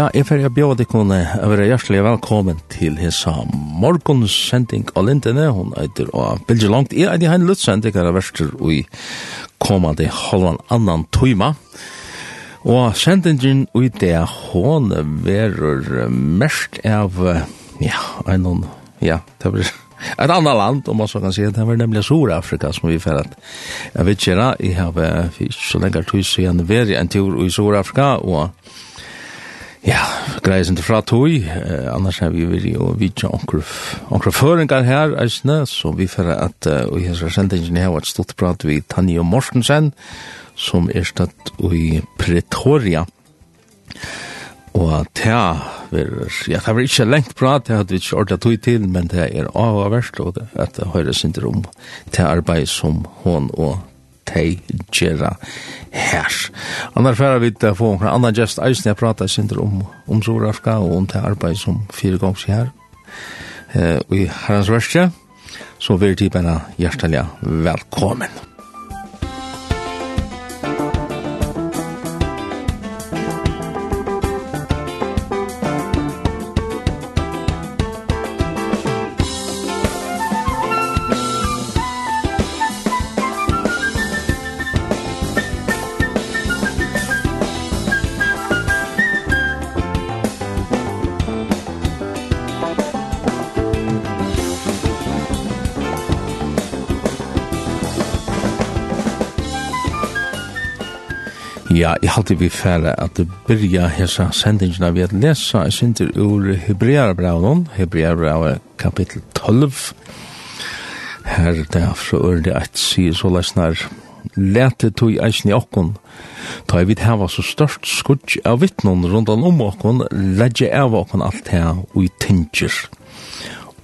Ja, jeg får jeg bjóða tikkun að være hjertelig velkommen til hessa morgonsending av Lindene. Hun eitir og bildi langt. Jeg eitir hein Lutzen, det er verster i komandi halvan annan tøyma. Og sendingen i det hon verur mest av, ja, en ja, det blir ett annat land om man så kan si, det var nämligen Sydafrika som vi för att jag vet ikke, jeg har för så länge tid sedan varit en tur i Sydafrika og Ja, greier sin til fra tog, eh, annars har vi vært jo vidtja onkra føringar her, eisne, så vi fyrir at, uh, og sendt ingen her var et stort prat vi Tanja Mortensen, som er stått i Pretoria. Og ta ver ja det var ikke lengt prat det hadde vi ikke ordet tog til men det er avverst og at det høyre sin om ta arbeid som hon og tei gjerra her. Annar færa vi til å få en annan gest eisen jeg prata sinter om, om Sorafka og om det arbeid som fire gongs her eh, i herrens verste, så vi er typen hjertelig velkommen. Ja, jeg halte vi fære at det byrja hessa sendingina vi at lesa i synder ur Hebrearbraun, Hebrearbraun kapittel 12. Her det fra ørde at sier så lesnar, lete tog eisen i okkon, ta i vidt heva så størst skudj av vittnon rundan om okkon, ledje av okkon alt her og i tinger.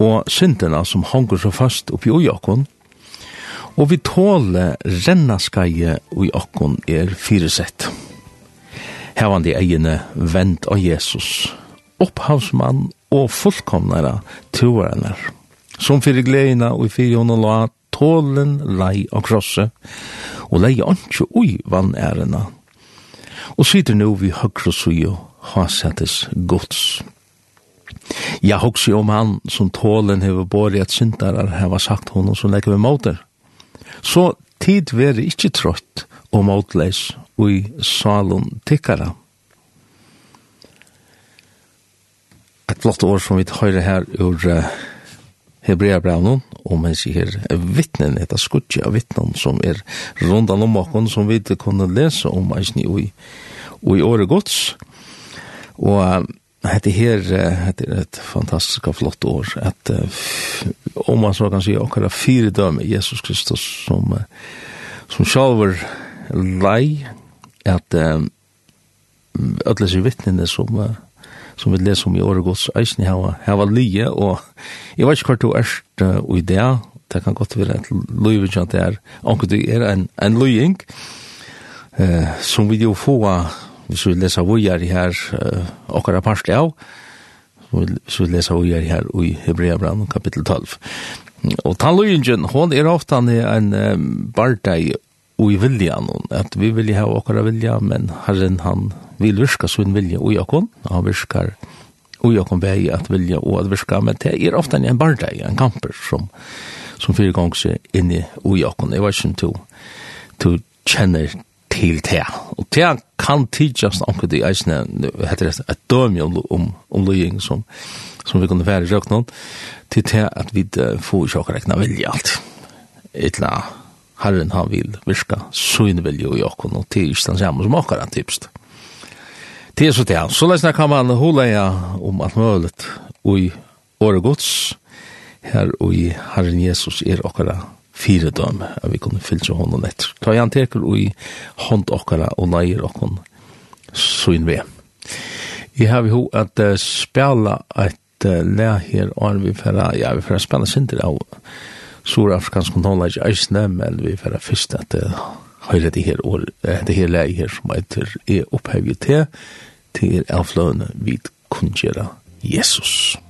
Og syndena som hongur så fast oppi ui okkon, og vi tåle rennaskeie og i okkon er fyresett. Hevande egene vent av Jesus, opphavsmann og fullkomnare toarenar, som fyrir gleina og fyrir hon og la tålen lei og krosse, og lei anki ui vann ærena. Og sitter nu vi høgre suyo hasettes gods. Ja, hoksi om han som tålen hever bori at syndarar hever sagt honom som leker vi måter, Så tid veri ikkje trått og motleis ui salon tikkara. Et flott år som vi høyre her ur uh, Hebreabraunen, og mens jeg her vittnen, etter skutje av vittnen som er rundan om okken, som vi kunne lese om eisni ui, ui året gods. Og uh, hette her, hette er et fantastisk og flott år, at uh, om man så kan si okkara fire døme Jesus Kristus som, uh, som sjalver lei, at um, ötles i vittnene som, uh, som vi leser om i året gods eisen hava, hava lije, og jeg vet ikke hva du erst og i det, det kan godt være et løyvig at det er, anker du er en, en løying, uh, som vi jo få hvis vi leser vujar i her uh, okkara parst av, så vi leser vujar i her i Hebreabran kapittel 12. Og tannløyingen, hon er ofta en um, bardeg i viljan, at vi vilja ha okkara vilja, men herren han vil virka sin vilja ui okkon, han virkar ui okkon vei at vilja og at virka, men det er ofta en bardei, en kamper som, som fyrir fyrirgångse inni ui okkon, jeg var ikke to, to kjenner til te. Og te kan tidsast anker de eisne, heter det, et dømi om, om, om løying som, som vi kunne være i røknån, til te at vi får ikke akkurat ekna vilja alt. Etla herren han vil virka søgn vilja i okkon, og til ikke den samme som akkurat tipst. Det er så det. Så lesna kan man holeia om alt mulig, og i åregods, her og i Herren Jesus er akkurat fire dem, at vi kunne fyllse hånden etter. Ta igjen teker og i hånd okkara og leier okkon søgn ved. Jeg har vi ho at uh, spela et uh, le her, og vi færa, ja, vi færa spela sinter av surafrikansk i eisne, men vi færa fyrst at uh, høyre det her, or, det her le her som heter er opphevet til, til avfløyne vid kunngjera Jesus. Jesus.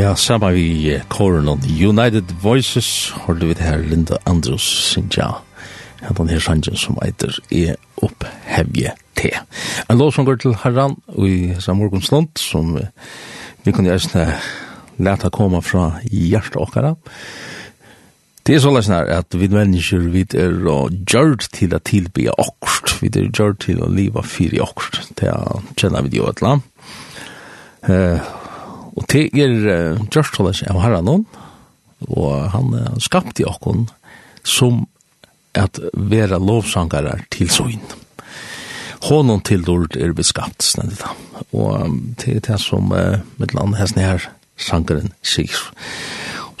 Ja, saman vi koren og United Voices holder vi det her Linda Andrews Sinja. Ja, den her sangen som eiter er opphevje te. En lov som går til herran i samorgons land som vi kan gjerne leta koma fra hjertet okkara. Det er så sånn her at vi mennesker, vi er gjørt til å tilby okkert. Vi er gjørt til å liva fyri okkert. Det kjenner vi det jo et land. Eh, Og det er uh, Josh Thomas av Haranon, og han uh, skapte okkon som at vera lovsangare til søgn. Hånden til dord er beskapt, snedde da. Og um, det er det som uh, med land hesten her sangaren sier.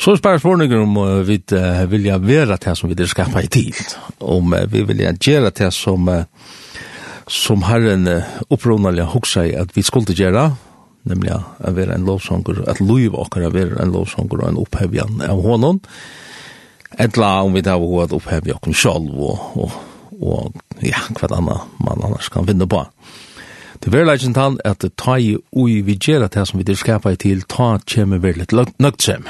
Så er spør spørninger om uh, vi uh, vilja vera det som vi er skapa i tid. Om uh, vi vilja gjøre det som uh, som herren uh, opprunalega hoksa i at vi skulle gjøre, nemlig å være en lovsanger, at lov okker å være en lovsanger og en opphevjan av honom, etla om vi tar hva at opphevja okken selv, og, og, og ja, hva annet man annars kan vinne på. Det er veldig tann at ta i ui vi gjer at det som vi til skapa i til, ta kjemme veldig nøgt sem.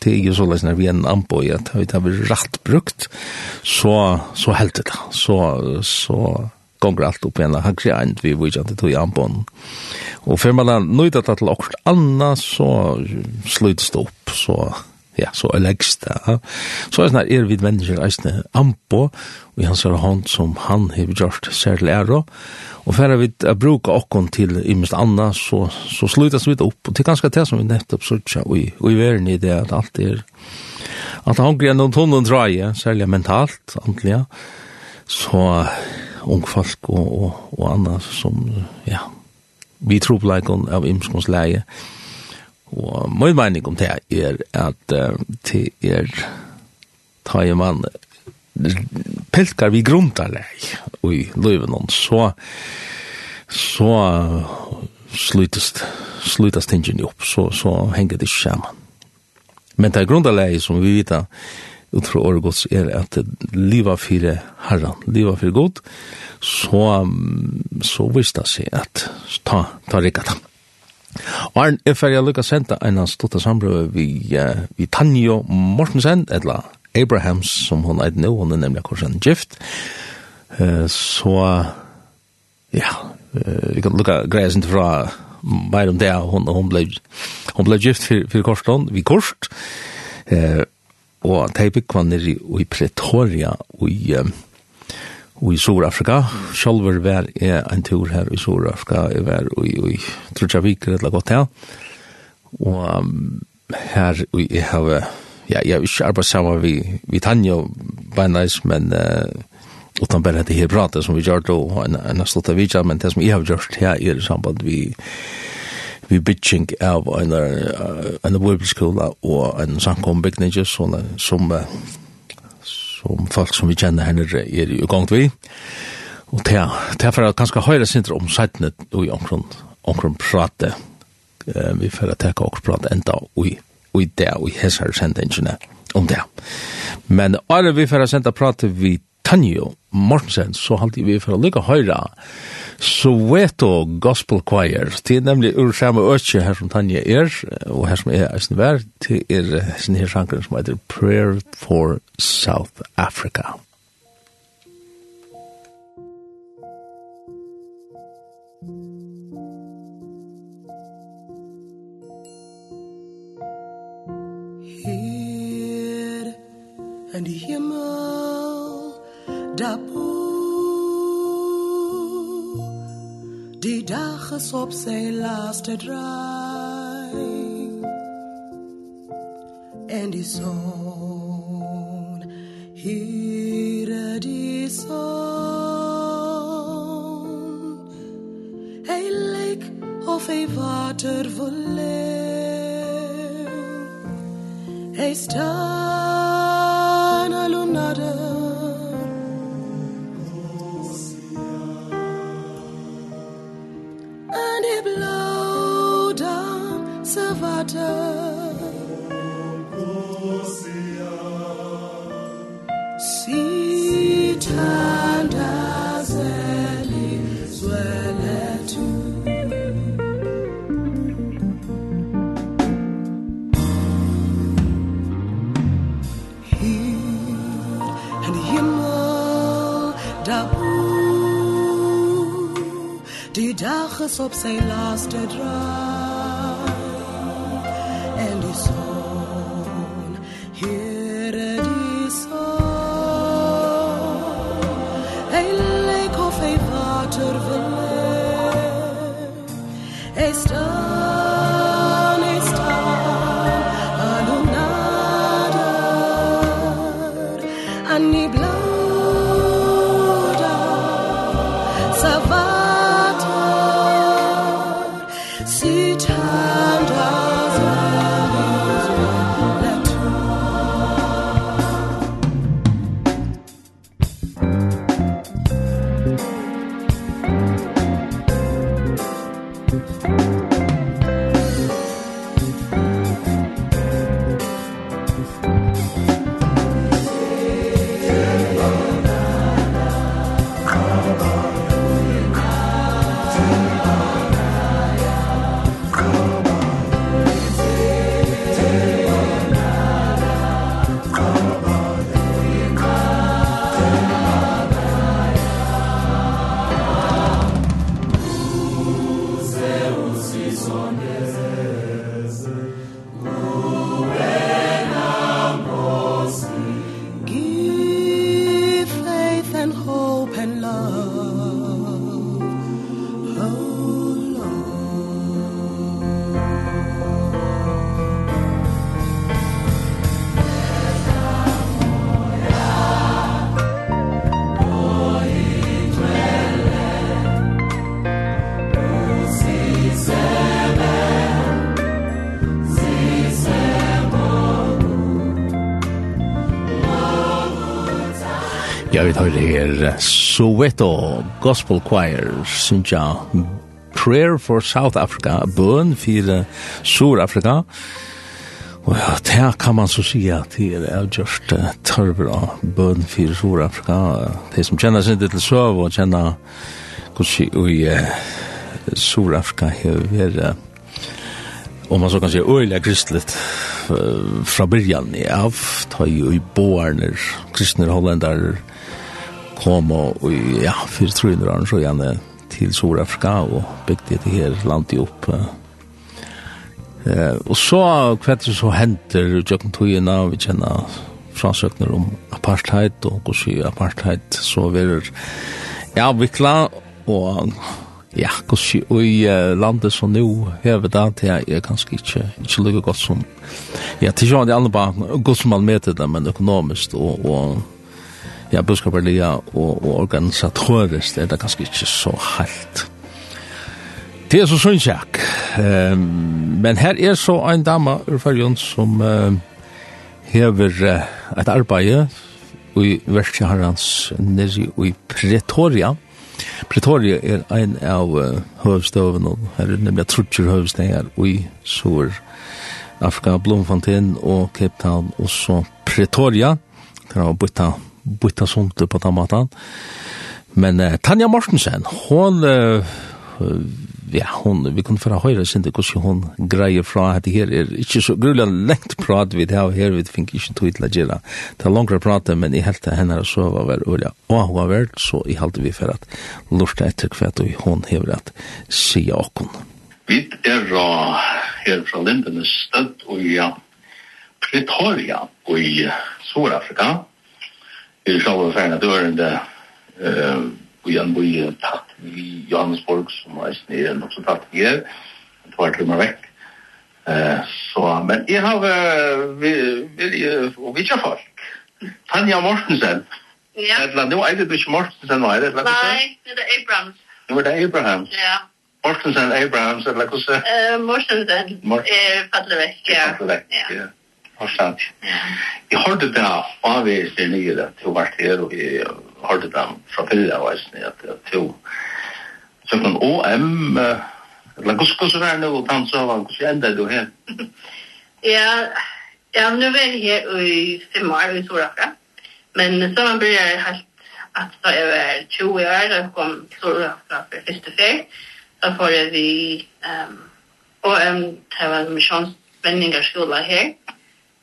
Det er jo så løsner vi er en anboi at vi tar vi rett brukt, så, så helt det. da, Så, så, gonger alt opp igjen, han sier ent vi vujtja til tog i anbånd. Og før man har nøyda til okkur anna, så sluttes det opp, så ja, så er legst det. Så er sånn er vi mennesker eisne anbå, og hans er hånd som han har gjort særlig ære, og før vi bruker okkur til imest anna, så, så sluttes vi det opp, og det er ganske det som vi nettopp sørger, og, og i verden i det at alt er, at han greier noen tonnen dreie, særlig mentalt, antlige, så ung folk og, og, og andre som, ja, vi tror på leikon av imskons leie. Og min mening om det er at uh, det er ta i man pelkar vi grundarleg og i løyven hon, så så slutast slutast tingen opp, så, så henger det ikke sammen. Men det er grundarleg som vi vet ut fra året gods er at liva fire herran, liva fire god, så, så visste det seg at ta, ta rikata. Arn, jeg fer jeg lukka senda en av stotta sambrøy vi, uh, vi Tanjo Mortensen, etla Abrahams, som hun eit nå, hun er nemlig akkurat en gift. Uh, så, ja, uh, vi kan lukka greia sin fra mer om det, hun, hun ble, hun ble gift for, for Korsland, vi Korst, eh, uh, og de byggva nere i Pretoria i, i Sur-Afrika. Sjolver var jeg en tur her i Sur-Afrika, jeg var i, i Trudjavik, rett og godt her. Og her jeg har, ja, jeg har ikke arbeidt sammen vi, vi Tanja Beinleis, men uh, utan bare det her pratet som vi gjør, og en, en slått av vidtja, men det som jeg har gjort her er i samband vi vi bitching av en en bibelskola og en samkombygning som som som folk som vi kjenner henne er i gang vi. Og det er for at kanskje høyre sinter om sættene og i omkron, omkron prate. Vi får teka og prate enda og i det og i hessar sendingene om det. Men alle vi får senda prate vi Tanjo Mortensen, så halte vi for å lykke høyre Soweto Gospel Choir. Det er nemlig ur samme øtje her som Tanja er, og her som er eisen vær, det er sin her sjankeren som heter Prayer for South Africa. Hear and hear my dapo di dag is op sy laaste draai en die zon hier die zon Hy lyk of ei water volle hey star alunade and it blow down savata Sita dach is op sy laaste draai vi tar her Soweto Gospel Choir, Sinja Prayer for South Africa, bøn for Sur-Afrika. Og ja, det kan man så si at det er just tørver av bøn for Sur-Afrika. De som kjenner sin til søv og kjenner hvordan i Sur-Afrika har vært om man så kan säga öliga kristligt från början av ta ju i boarner kristna holländare kom og, og ja, fyrir 300 år så gjerne til Sur-Afrika og bygde det her landet opp. Uh, og så hva kvett så henter Jøkken Tøyena, vi kjenner fransøkner om apartheid og hvordan apartheid så vil ja, vikla og ja, hvordan i uh, landet som nå hever det til jeg er ganske ikke, ikke lykke godt som ja, til sånn det andre bare godt som man møter det, men økonomisk og, og ja, budskaparlige og, og organisatorisk, det er det ganske ikke så helt. Det er så sånn sjakk. Um, men her er så en dama ur fyrjon som uh, hever uh, et arbeid i verskja nedi i Pretoria. Pretoria er ein av uh, høvstøven, og her er nemlig trutjer høvstøven her i Sur Afrika, Blomfontein og Cape Town, og så Pretoria. Det er å bytta bytta sånt på den måten. Men uh, Tanja Mortensen, hon, uh, ja, hon, vi kunne få høyre sin til hvordan hon greier fra at det her er ikke så grulig lengt prat vi det her, her vi finner ikke tog til å gjøre. Det er langere prat, men jeg helt til henne så var vel olja og hun var vel, så jeg halte vi for at lortet etter hva og hon hever at sier åkken. Vi er her fra Lindenes støtt og ja, Pretoria og i Sør-Afrika, er sjálva ferna dørende eh og igjen bo i tatt i Johannesborg som er snir enn også tatt i her det var trimmer vekk eh, så men jeg har vi, vi, og vi vidtja folk Tanja Mortensen ja Etla, nu er det ikke Mortensen var det nei, det er Abrams nu er det Abrahams ja Mortensen, Abrahams, eller hvordan? Uh, Mortensen, Mortensen. er fattelig vekk, ja. Fattelig ja. ja. Forstått. Jeg hørte det av vi ser nye det to vart her, og jeg hørte det fra Fylla av Østene, at to søkken OM, eller hvordan var det nå, og han sa, hvordan enda du her? Ja, ja, nu er jeg her i fem år i Sorafra, men så man började helt att ta var 20 år, og kom Sorafra för första fyr, så får vi um, OM, det var en missionsvändningarskola her,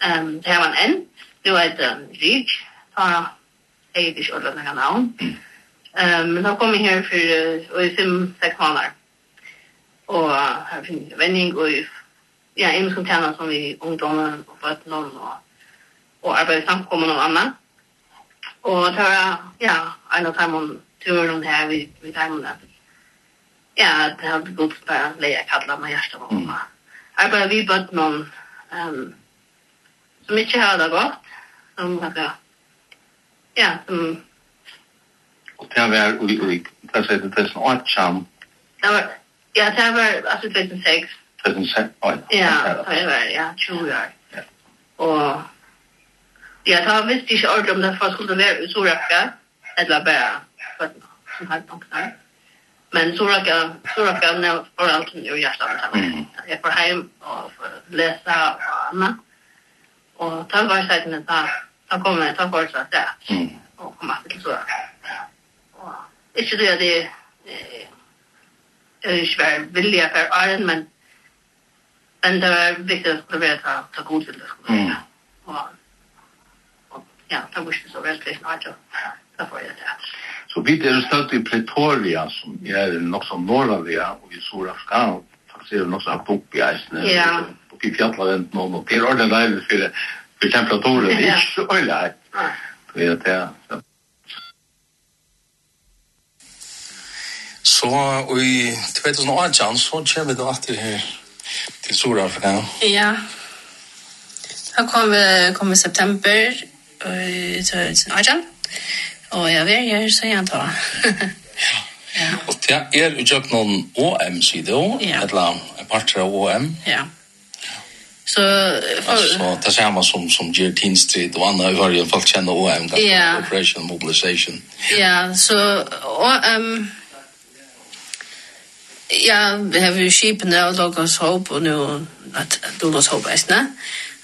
um, det var en en, det var et um, rik, da jeg ikke ordet noen navn. Um, men da kom jeg her for uh, i fem, seks måneder. Og her finner jeg vending, og ja, en som tjener som vi ungdommen og bøttene og, og arbeider samkommer og annet. Og det var, ja, en av timene turen her, vi, vi timene at Ja, det har gått bara leja kalla med hjärsta mamma. Mm. Jag vi bøtt noen um, som ikke har det godt, Som hade, ja, som... Og det var i, i, vad säger du, 2008 som? Det var, ja, det var altså 2006. 2006, oi. Ja, det var, ja, 20 år. Ja. Og, ja, da visste jeg ikke ordentlig om det var skulle være i Soraka. Eller bare, for som hade något där. Men Soraka, Soraka, när alt som gjør hjertet, hjärtan. Jag får hjem og får lese og annet. Og da var jeg seg med ta, ta kommer, ta for seg det. Og komme til så. Og ikke det at det er ikke være vilje for æren, men men det var viktig at det være ta, ta god til det. Og, og ja, ta var så veldig til det. da får jeg det. Så vi er støtt i Pretoria, som er nok som norra vi er, og i Sør-Afghanistan, faktisk er det nok som er bok i eisene. Ja. Yeah oppe i fjallavent nå, og det er ordentlig deilig for, for temperaturen, det er ikke så øyelig her. Det er det, ja. Så i 2018 så kommer da til her til Sør-Afrika. Ja. Da kom, vi, kom i september i 2018. Og jeg var her, så jeg antar. ja. Og det er jo ikke noen OM-side også, ja. et eller annet, en part av OM. Ja. Så för alltså det samma som som Jertin Street och andra har ju fått känna OM yeah. operation mobilization. Ja, yeah, så och ehm Ja, vi har ju skip nu och Douglas Hope och nu att Douglas Hope är snä.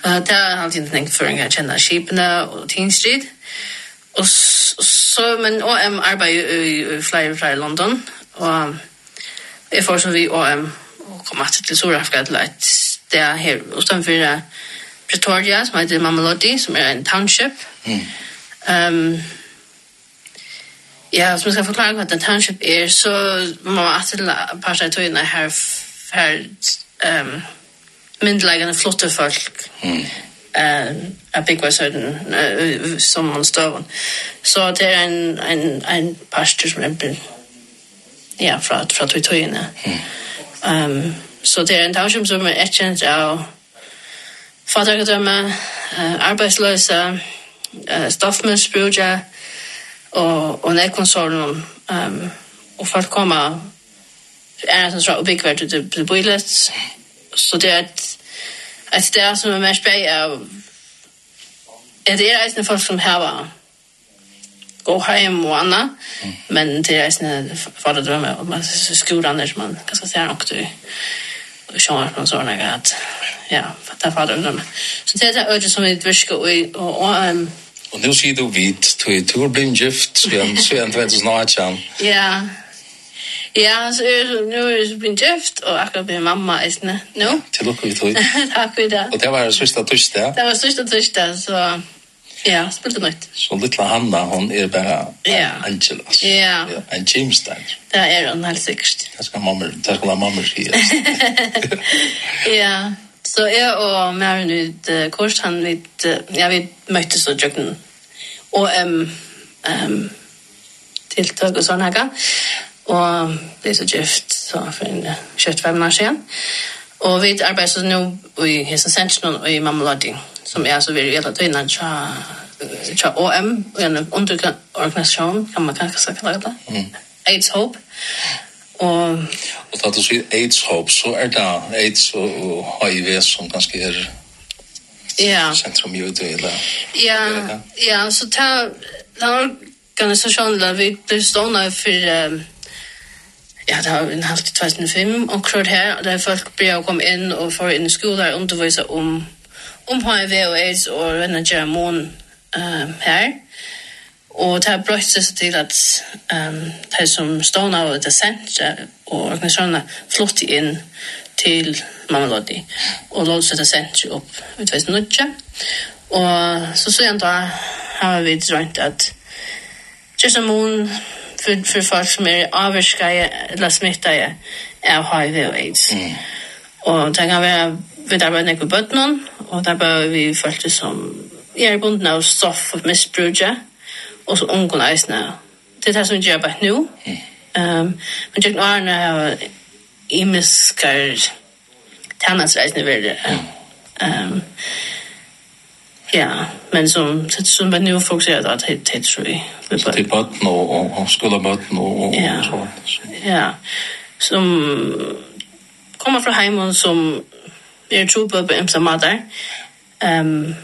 Att det har alltid tänkt för en känna skip nu och Teen Street. Och så men OM arbetar i Flyer Flyer London och jag får så vi OM och kommer att till Sydafrika till ett det er her utenfor Pretoria, som heter Mamelodi, som er en township. Mm. Um, ja, som jeg skal forklare hva en township er, så må man alltid par seg tøyene her, her um, myndelagene flotte folk. Mm. Uh, jeg bygger søden uh, som man står. Så det er en, en, en pastor som er ja, fra, fra tøyene. Mm. Um, Så det er en township som er etkjent av fatterkadømme, arbeidsløse, stoffmisbrukere og, og nekonsolen. Um, og folk kommer er en sånn oppbyggverd til det bøylet. Så det er et, et sted som er mer speg av at det er eisne folk som heva gå hjem og anna, men det er eisne for å drømme om skolan som man ganske ser nok til sjónar og sånn at ja för det var det så det er öde som ett og, og, og, um, og nu sier du vidt vit till tur blind gift siden jag så jag vet så nåt ja ja Ja, så nu er jag blivit gift og akkurat min mamma är snö. Nu? til lukka vi tog. takk for det. og det var det sista torsdag? Det var sista tørste så Ja, spilte nøyt. Så lilla Hanna, hon er bara ja. Angela. Ja. En Jamestown. Det er hon helt sikkert. Det skal mamma, det skal mamma si. ja. Så jeg og Maren ut kurs han vid ja vi möttes og jökten. og ehm ehm tilltag og sånn og Och blev så gift så for en kött fem år siden. Og vi arbeider så nå i hesa centrum og i mamma Lodding som är så vi vet innan tja tja OM en underorganisation kan man kanske kalla det. Mm. AIDS Hope. Og, og da du sier AIDS Hope så er det AIDS og HIV som ganske er Ja. sentrum i det Ja, Ja. Ja, så ta ta organisation där vi blir stående för ja, det har en halv til 2005 og klart her, der folk blir å komme inn og få inn i skoler og undervise om om HIV og AIDS og en germon um, her. Og det har brøtt seg til at um, de som stående av det senteret og organisasjonene flyttet inn til Mamelodi og låse det senteret opp utveis nødja. Og så så igjen da har vi drømt at Germon for, for folk som er avvirskede eller smittede av HIV og AIDS. Mm. Og det kan være vi der var nekve bøtnen, og der var vi følte som jeg er bunden av stoff og misbrudje, og så ungen eisene. Det er det som gjør bare nå. Um, men jeg nå er det imiskar tannasreisene ved Um, ja, men som, som bare nå fokuserer da til, til tror jeg. Så til bøtten og, og, og skolebøtten og, og, ja. og sånt. Ja, som kommer fra heimen som er tror på på ömsa matar. Ehm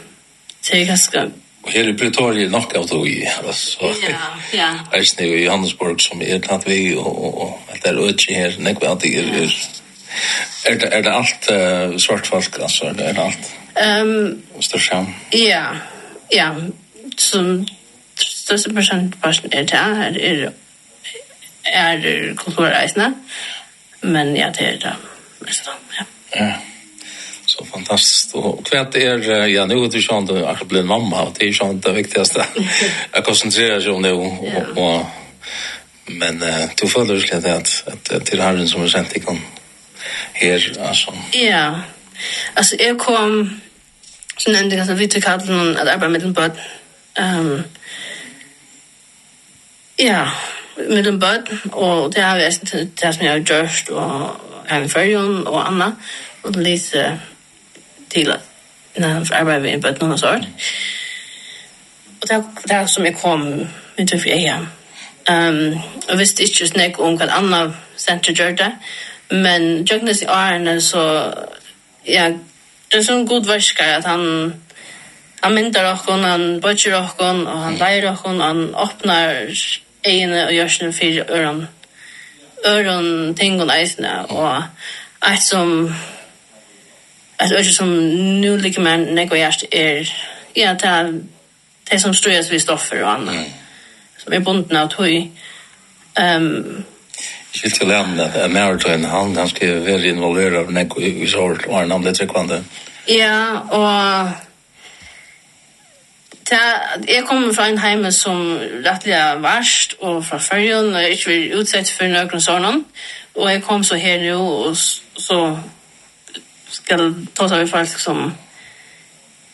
så jag ska Og her i Pretoria er nok av då i altså. Ja, ja. Jag snö i Johannesburg som är knappt vi og, og, og det är öch her, nekve at det er, er, er, det er det alt uh, svart folk altså, er det er det allt. Ehm Östersjön. Ja. Ja, som største prosentparten er det her, er, er kulturreisene. Men ja, det er det mest meste, ja. Ja så fantastiskt. Och kvärt är er, ja nu att du sånt att bli en mamma och det är sånt det viktigaste. Jag koncentrerar sig om det och, och men uh, du följer det att att, att, att till Herren som har sänt dig kan här alltså. Ja. Alltså jag kom så nämnde jag att vi tog kallt någon att arbeta med en bad. Um, Ja, med en bad och det har vi det som jag har gjort och en färgen och Anna och Lise till när han arbetar en på någon sort. Och där där som jag kom med till för jag. Um, och visst är ju snack om kan annan center det, men Jøgnes i årene så ja det er sånn god varska at han han myndar och han bötjer och han och han lejer och han öppnar egna og gör sin fyra öron öron ting og nice og allt som alltså är som nu ligger man när jag är ja ta det som strös vi stoffer och annat som är bunden av tog. ehm Jag vill till ämne att Marathon, han, han ska ju väl involvera av Neko i Sort och han det tryckvande. Ja, och jeg kommer fra en heime som rettelig er verst, og fra førjen, og jeg ikke vil utsette for noen sånn. Og jeg kom så her nå, og så skal ta sig av folk som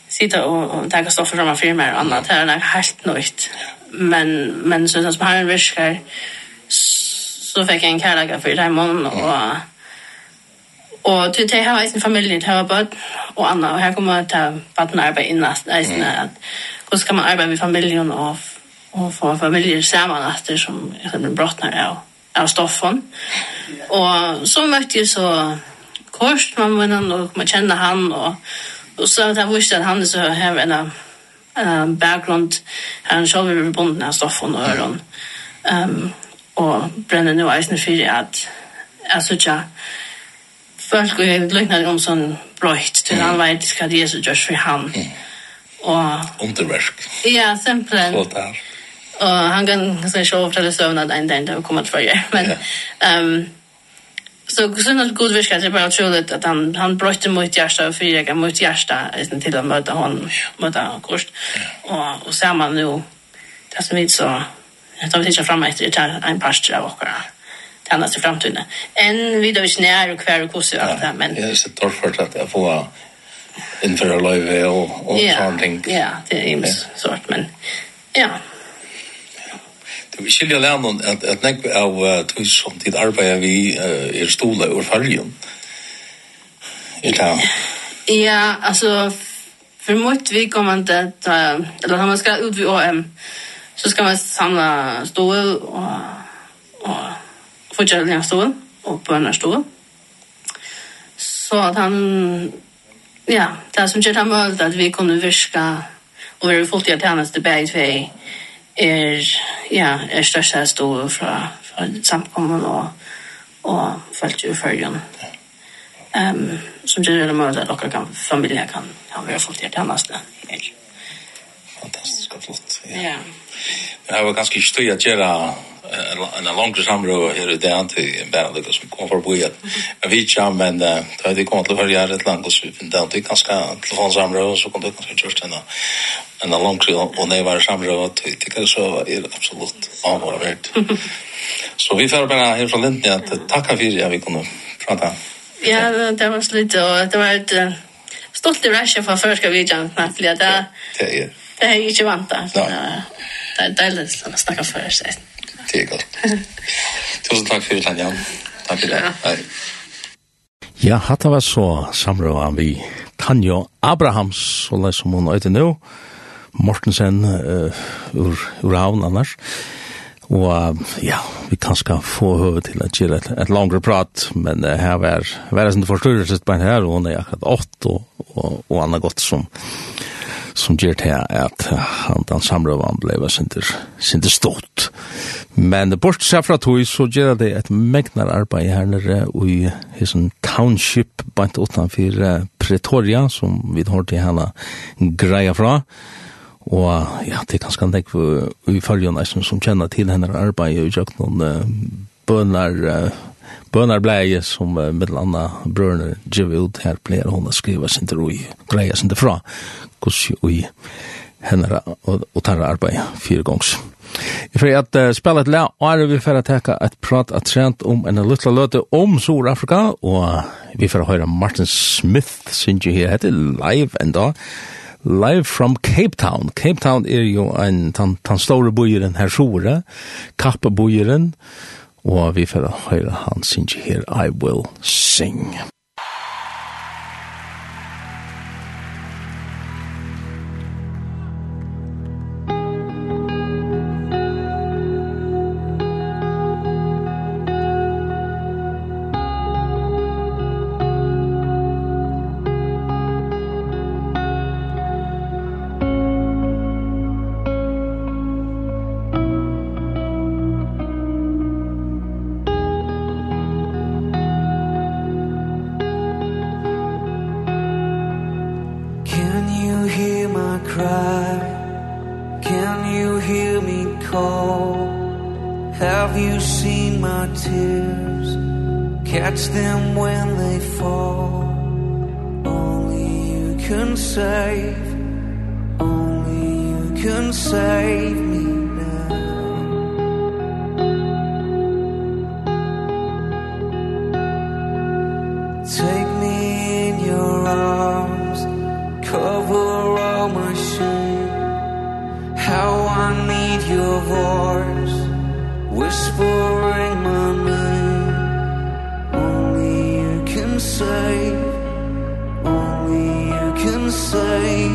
sitter och, och tänker stå för samma firmer och annat. Det är helt nytt. Men, men så som har en viskar så fick jag en kärlek för det och mm. Och till det här är sin familj, det här var och Anna. Och här kommer jag att ta barn arbeta innast. är Att, hur ska man arbeta med familjen och, och få familjer samman efter som, som brottnar av, av stoffen. Och så mötte jag så kort man med honom och man känner han och och så att jag visste att han så här en en background han själv är bunden av stoff och öron. Ehm um, och bränner nu eisen för att alltså ja folk går liknande om sån bröjt till han vet vad Jesus gör för han. Och underverk. Ja, simpelthen. Så där. Og han kan se så ofta det sövnad en dag det har kommet kommit för Men um, Så sen att god viska det bara otroligt att han han brötte mot hjärta och fyra gånger mot hjärta istället till att möta honom möta kost. Och och man nu det som vi så jag tar inte fram efter det en pastor av och tändas i framtiden. En vi då vis när och kvar och kosse allt det men det är så torrt att jag får inför löve och och sånt. Ja, det är ju svårt men ja, Det vi skiljer lennon at, at nek av uh, tog som tid arbeid vi uh, er stola ur fargen. Ikke Ja, altså, för mot vi kommer inte ta, eller när man ska ut vid OM, så ska man samla stål och, och fortsätta stål och bönna stål. Så att han, ja, det er som gör det möjligt att vi kunde virka och vi har fått det tjänster bäg för er, ja, er størst her stod fra, fra samkommen og, og falt jo følgen. Um, som gjør det mulig at dere kan, familien kan, kan være folk til tjeneste. Fantastisk og flott. Ja. ja. Det var ganske støy at gjøre en langere samråd her i det til bare lykke som kom for å bo i at vi ikke, men da vi kom til å høre her et land, så vi finner det ganske telefonsamråd, så kom det ganske kjørst henne en av långt tid og når jeg var samrøy og tykker, så er det absolutt avhåret. Så vi får bare her fra Lindni at takka for at vi kunne prata. Ja, det var slutt, og det var et stolt i ræsje for førska videoen, for det er det er ikke vant da. Det er deilig å snakke for seg. Det er godt. Tusen takk for det, Jan. Takk for det. Hei. Ja, hatt var så samrøy vi Tanja Abrahams, og som hun øyde nå, Mortensen uh, ur, ur havn annars. Og uh, ja, vi kan skal få høve til at gjøre et, et langere prat, men uh, her var, var det som forstyrrelse på en her, og hun er akkurat åtte, og, og, og annet godt som som gjør til at han den samrøven ble sinter, sinter stått. Men bort seg fra tog, så gjør det et megnar arbeid her nere i hessen township bant utenfor Pretoria, som vi har til henne greia fra. Og ja, det er ganske anlegg følger nesten som kjenner til henne arbeid og gjør noen bønner, bønner blei som uh, med landa brønner gjør ut her pleier hun å skrive sin til roi, greia sin til fra, hvordan jo i henne og og tar arbeid fire gongs. Jeg får at uh, spille et lag, og er vi får teka et prat at trent om en luttla løte om Sur-Afrika, og vi får høre Martin Smith, synes jeg her, heter live enda, og live from Cape Town. Cape Town er jo en tan, tan store bojeren her sjore, kappe bojeren, og vi får høre han synger her, I Will Sing. your voice whispering my name. Only you can say only you can say.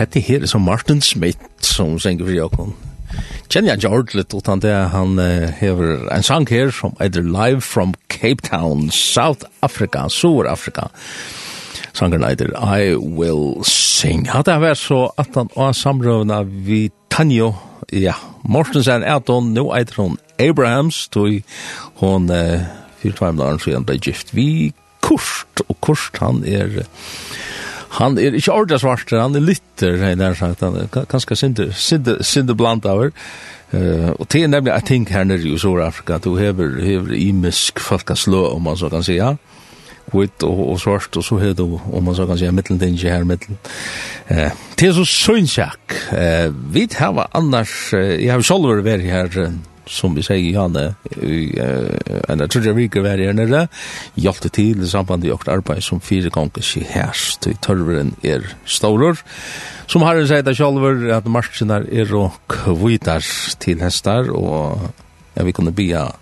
hette her som Martin Smith som synger for Jokon. Kjenner jeg ikke ordentlig, utan det han uh, hever en sang her som heter Live from Cape Town, South Africa, Sur-Afrika. Sangen heter I Will Sing. Hadde jeg vært så at han var samrøvna vi Tanjo, ja, Mortensen er hun, nå heter hun Abrahams, tog hun uh, fyrt hver dagen siden ble gift vi Kurt, og Kurt han er... Uh, han er ikke orda svart han är lite hej nær sagt han kanske synde synde synde av över Uh, og det er nemlig I think her nere i Sydafrika du hever, hever imisk misk folkaslå om man så kan säga kvitt og, og svart, og så er du, om man så kan si, mitteldinje her, mittel. Eh, det er så synsjak. Eh, vi har annars, eh, jeg har selv vært her som vi säger Janne i en tredje vecka var det nere hjälpte till i samband med vårt arbete som fyra gånger sig herst, i törveren er storor som har sagt att själver att marscherna är och kvitar till hästar och ja, vi kunde bia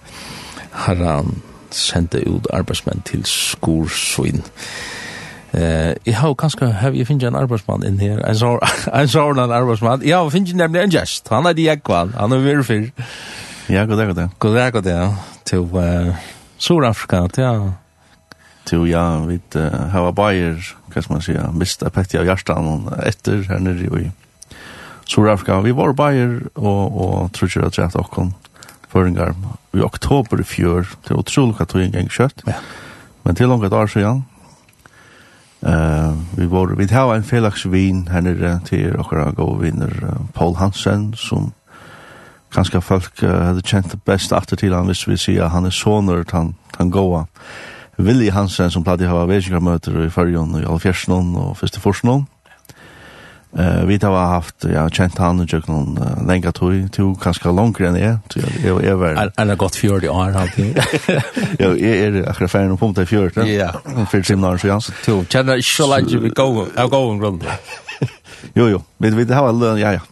herran sende ut arbeidsmenn til skorsvinn. Eh, jeg har kanskje, har vi finnet en arbeidsmann inn her, en sånn arbeidsmann, Ja, vi finnet nemlig en gest, han er de jekvann, han er virkelig fyr. Ja, god dag, god dag. God dag, god dag. Til uh, Sur-Afrika, ja. Til, ja, vi uh, har bajer, hva skal man si, mista pettig av hjertan etter her nere i Sur-Afrika. Vi var bajer, og, og trutjer at rett okkon føringar i oktober i fjør, til utrolig at vi en kjøtt. Ja. Men til langt år siden, Uh, vi var vi har en felaks vin her nere til okkara gode vinner uh, Paul Hansen som kanskje folk uh, hadde kjent det best etter til han hvis vi sier han er soner han, han gåa. Willi Hansen som pleide å ha vedkjengarmøter i Førjon i Alfjersen og Førsteforsen. Uh, vi har haft, ja, kjent han og kjøkken noen uh, lenger tog, to kanskje langere enn jeg, så jeg, jeg, jeg var... Er, er det godt fjord i år, alltid? ja, jeg er akkurat ferdig noen punkt i fjord, ja. Fyrt seminaren, så ja. Så to, kjenner ikke så langt vi går, jeg går en grunn. Jo, jo, vi, vi har alle, ja, ja,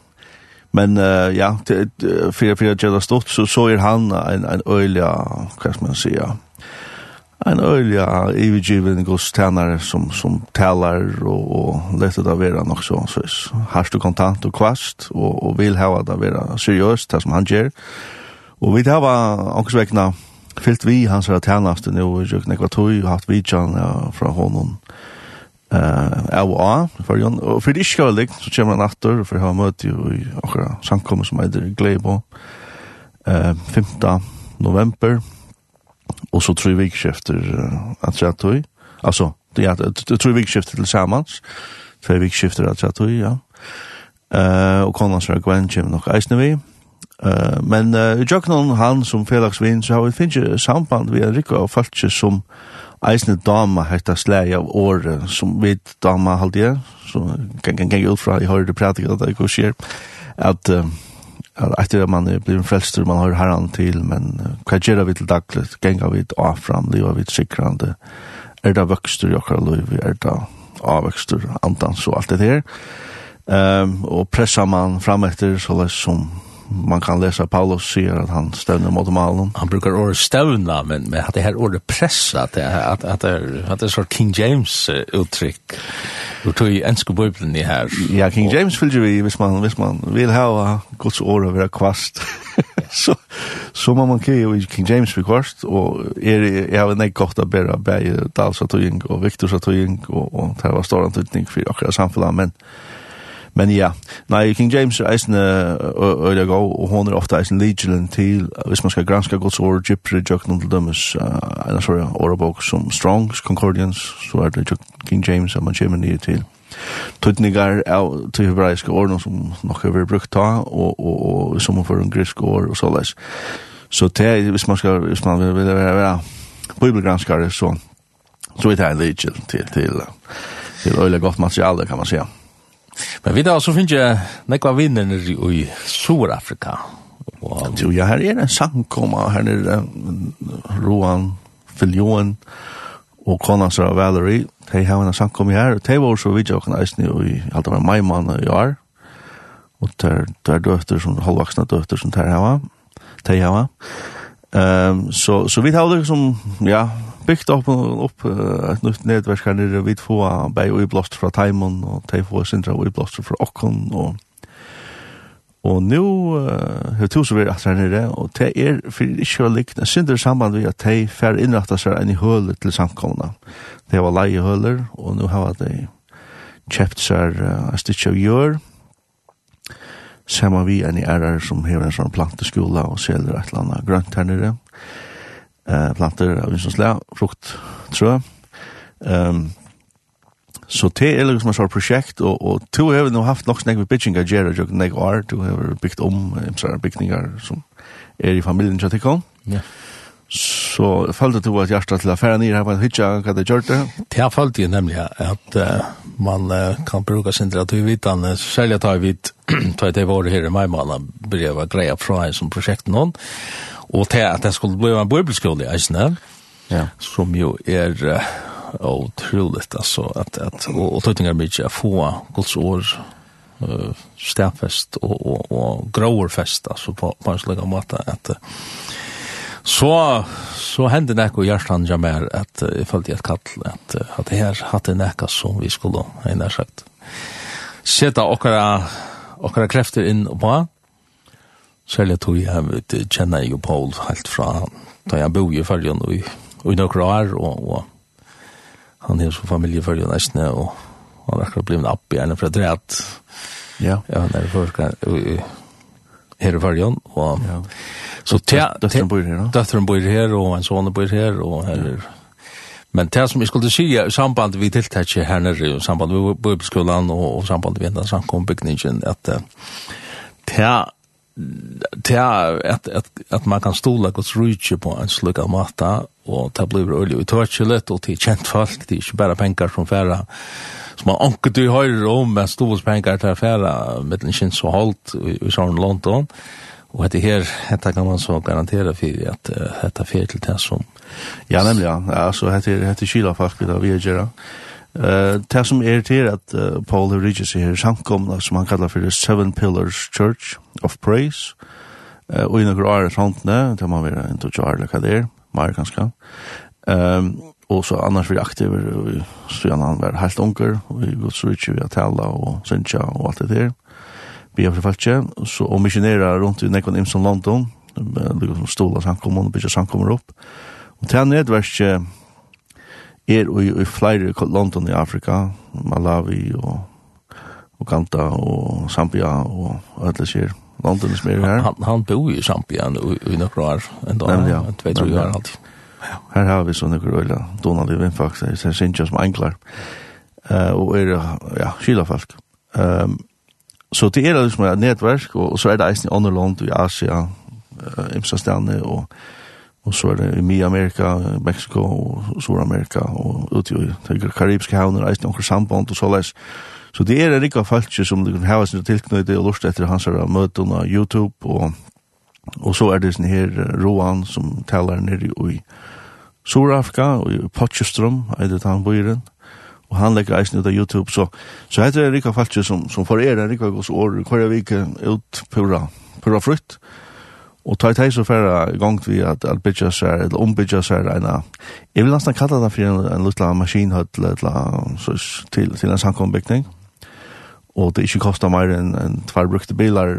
Men uh, ja, til, uh, fyrir fyrir Jella Stott, så, så er han en, en øyla, hva skal man säga, en øyla ivigiven godstjenare som, som talar og, og lette det være nok så, så harst og kontant og kvast, og, og vil ha det være seriøst, det som han gjør. Og vi hava ångsvekna fyllt vi hans her tjeneste nå, og jeg nekva tog, og hatt vidtjene fra honom, eh av a för jon Og for det ikke ska likt, så kommer han etter, for jeg har møtt jo i akkurat samkommet som heter Gleibo, eh 5 november og så tror vi ikke efter uh, at jeg tog altså, det är vi ikke efter til tillsammans två ikke efter at jeg tog ja. Eh og konan så Gwen kommer nok eisne vi eh men uh, i Jocknon han som Felix så har vi finnst samband vi är riktigt av faktiskt som eisne dama hetta slei av året som vi dama halde jeg, så kan kan gjengi utfra, jeg hører det pratik at det ikke skjer, at etter at man er blivit frelster, man har herran til, men hva gjerra vi til daglig, genga vi av fram, liva vi sikrande, er det vøkstur i okkar liv, er det avvøkstur, andans og alt det her, um, og pressa man fram etter, så som man kan läsa Paulus säger att han stövnar mot malen. Han brukar ordet stövna, men, men att det här ordet pressa, att det, att, att det, är, att det är sort King James uttryck. Du tog ju enska bibeln i här. Ja, King James fylgjer vi, hvis man, hvis man vill ha Guds ord över kvast. så, så må man kje i King James vi kvast, og er, jeg har nek godt å bæra bæra bæra bæra bæra bæra bæra och bæra bæra var stor bæra bæra bæra bæra bæra bæra Men ja, nei, King James er eisen øyla gå, og hon er ofta eisen legion til, hvis man skal granska gods ord, gypri, jøkken til dømes, en sorry, orabok som Strongs, Concordians, så er det King James at man kommer nye til. Tutningar av til hebraiske årene som nok har vært brukt ta, og, og, og som for en grisk ord, og så leis. Så det, hvis man skal, hvis man vil vil være, være bibelgranskare, så, så er det en legion til, til, til, til øyla godt materiale, kan man säga. Men vi da så finner jeg nekva vinner i Sur-Afrika. Jo, ja, her er en sangkoma, her er Roan, Filjoen og Konasra Valerie, de har en sangkoma her, og de var så vidt jokken eisen i alt av maimann i år, og det er døtter som, halvvaksne døtter som de har, de har. Um, så, så vi tar det som, ja, byggt opp upp et nytt nedverk her nere vid få bei og blåst fra Taimon og te få sindra og blåst fra Okkon og og nu har to så vi at her nere og te er for ikke å likne synder samband vi at att fer för inrätta enn i hål til samkomna. Det var leje høler og nu har det köpt sig en stycke av jord Samma vi enn i ärar som hever en sånn planteskola og selger et eller annet grønt her nere eh, planter av vinsens slag, frukt, tror trø. Um, så det er liksom et sånt prosjekt, og, og to har vi nå haft nok snakk med bitchinga gjerra, jo nek år, to har bygd om en imsar bygninger som er i familien til tikkum. Ja. Så følte du at hjertet til affæren i her på en hytja, hva det gjør det? Det følte jeg nemlig at uh, man uh, kan bruka sin til at vi vet han, særlig at vi vet, tar jeg til våre her i meg, man har brevet greia fra en som prosjekt noen, og til at det skulle bli en bibelskole, eisne, ja. som jo er uh, utroligt, altså, att att och, og tøytingar mykje er få Guds år uh, stedfest och och og groverfest, alltså på, på en slags måte, att uh, Så så hände det något i hjärtan jag mer att jag följde ett kall att att det här hade näka som vi skulle ha sagt. Sätta och våra krafter in på Særlig tog jeg vet, kjenner jo Paul helt fra han. Da jeg bor i Følgen i, i noen år, og, og han er så familie nesten, og han er akkurat blitt opp gjerne fra drevet. Ja. Ja, han er i her i Følgen, og ja. så te, døtteren bor her, døtteren bor her, og en sånne bor her, og her er Men det som jeg skulle si i samband vi tiltakje her nere, i samband med bibelskolan og, og samband med denne samkombygningen, at uh, det det er at, at, at man kan stola Guds rydtje på en slik av mata, og det blir øyelig i tørkjelet, og til kjent folk, det er ikke bare penger som færa, som man anker du høyre om, men stovus penger til færa, med den kjent så holdt i, i sånn London, og dette her, dette kan man så garantere for at uh, dette fyrer til det som... Ja, nemlig, ja, altså, dette er kyla folk, det vi er gjerra. Ja. Eh det som er til at uh, Paul har rydget seg her samkomna som han kallar for the Seven Pillars Church of Praise. Uh, og i noen år er frontene det må være en tog år eller hva det er mer kanskje um, og så annars vi aktiver og så gjerne han var helt unger og vi går så rydget vi har tala og synsja og alt det der vi har forfalt så og missionerer rundt i Nekon Imson London det er som stola samkommer og bygger samkommer opp og til han nedverst er i, i flere London i Afrika, Malawi og Uganda og Zambia og alle sier London som er her. Han, han bor i Zambia i, i noen år, en dag, Nemlig, ja, tve, tre år alltid. Her har vi så noen røyla, Donald i Vindfaks, det er sinja som enklar, uh, og er, ja, kylafalk. Um, så det er liksom et nettverk, og, og så er det eisen i andre land, i Asia, uh, Imsastane og Og så er det i Mi-Amerika, Mexico og Sur-Amerika og ut i de karibiske havner, eisen omkring samband og såleis. Så det er en rikka falskje som du kan hava sin tilknøyde og lust etter hans her møten av YouTube og, og så er det sin her Roan som talar nere i Sur-Afrika og i Potchestrom, er det han bøyren og han legger eisen ut av YouTube, så, så heter det rikka falskje som, som for er en rikka gos år, hver vik ut pura, pura frutt. Og tar i så færre i gang vi at, at bytja seg, eller ombytja seg, ena, jeg vil nesten kalla det for en, en lutla maskinhøtt, til, til en samkombygning. Og det ikke kostar mer enn en tvær brukte bilar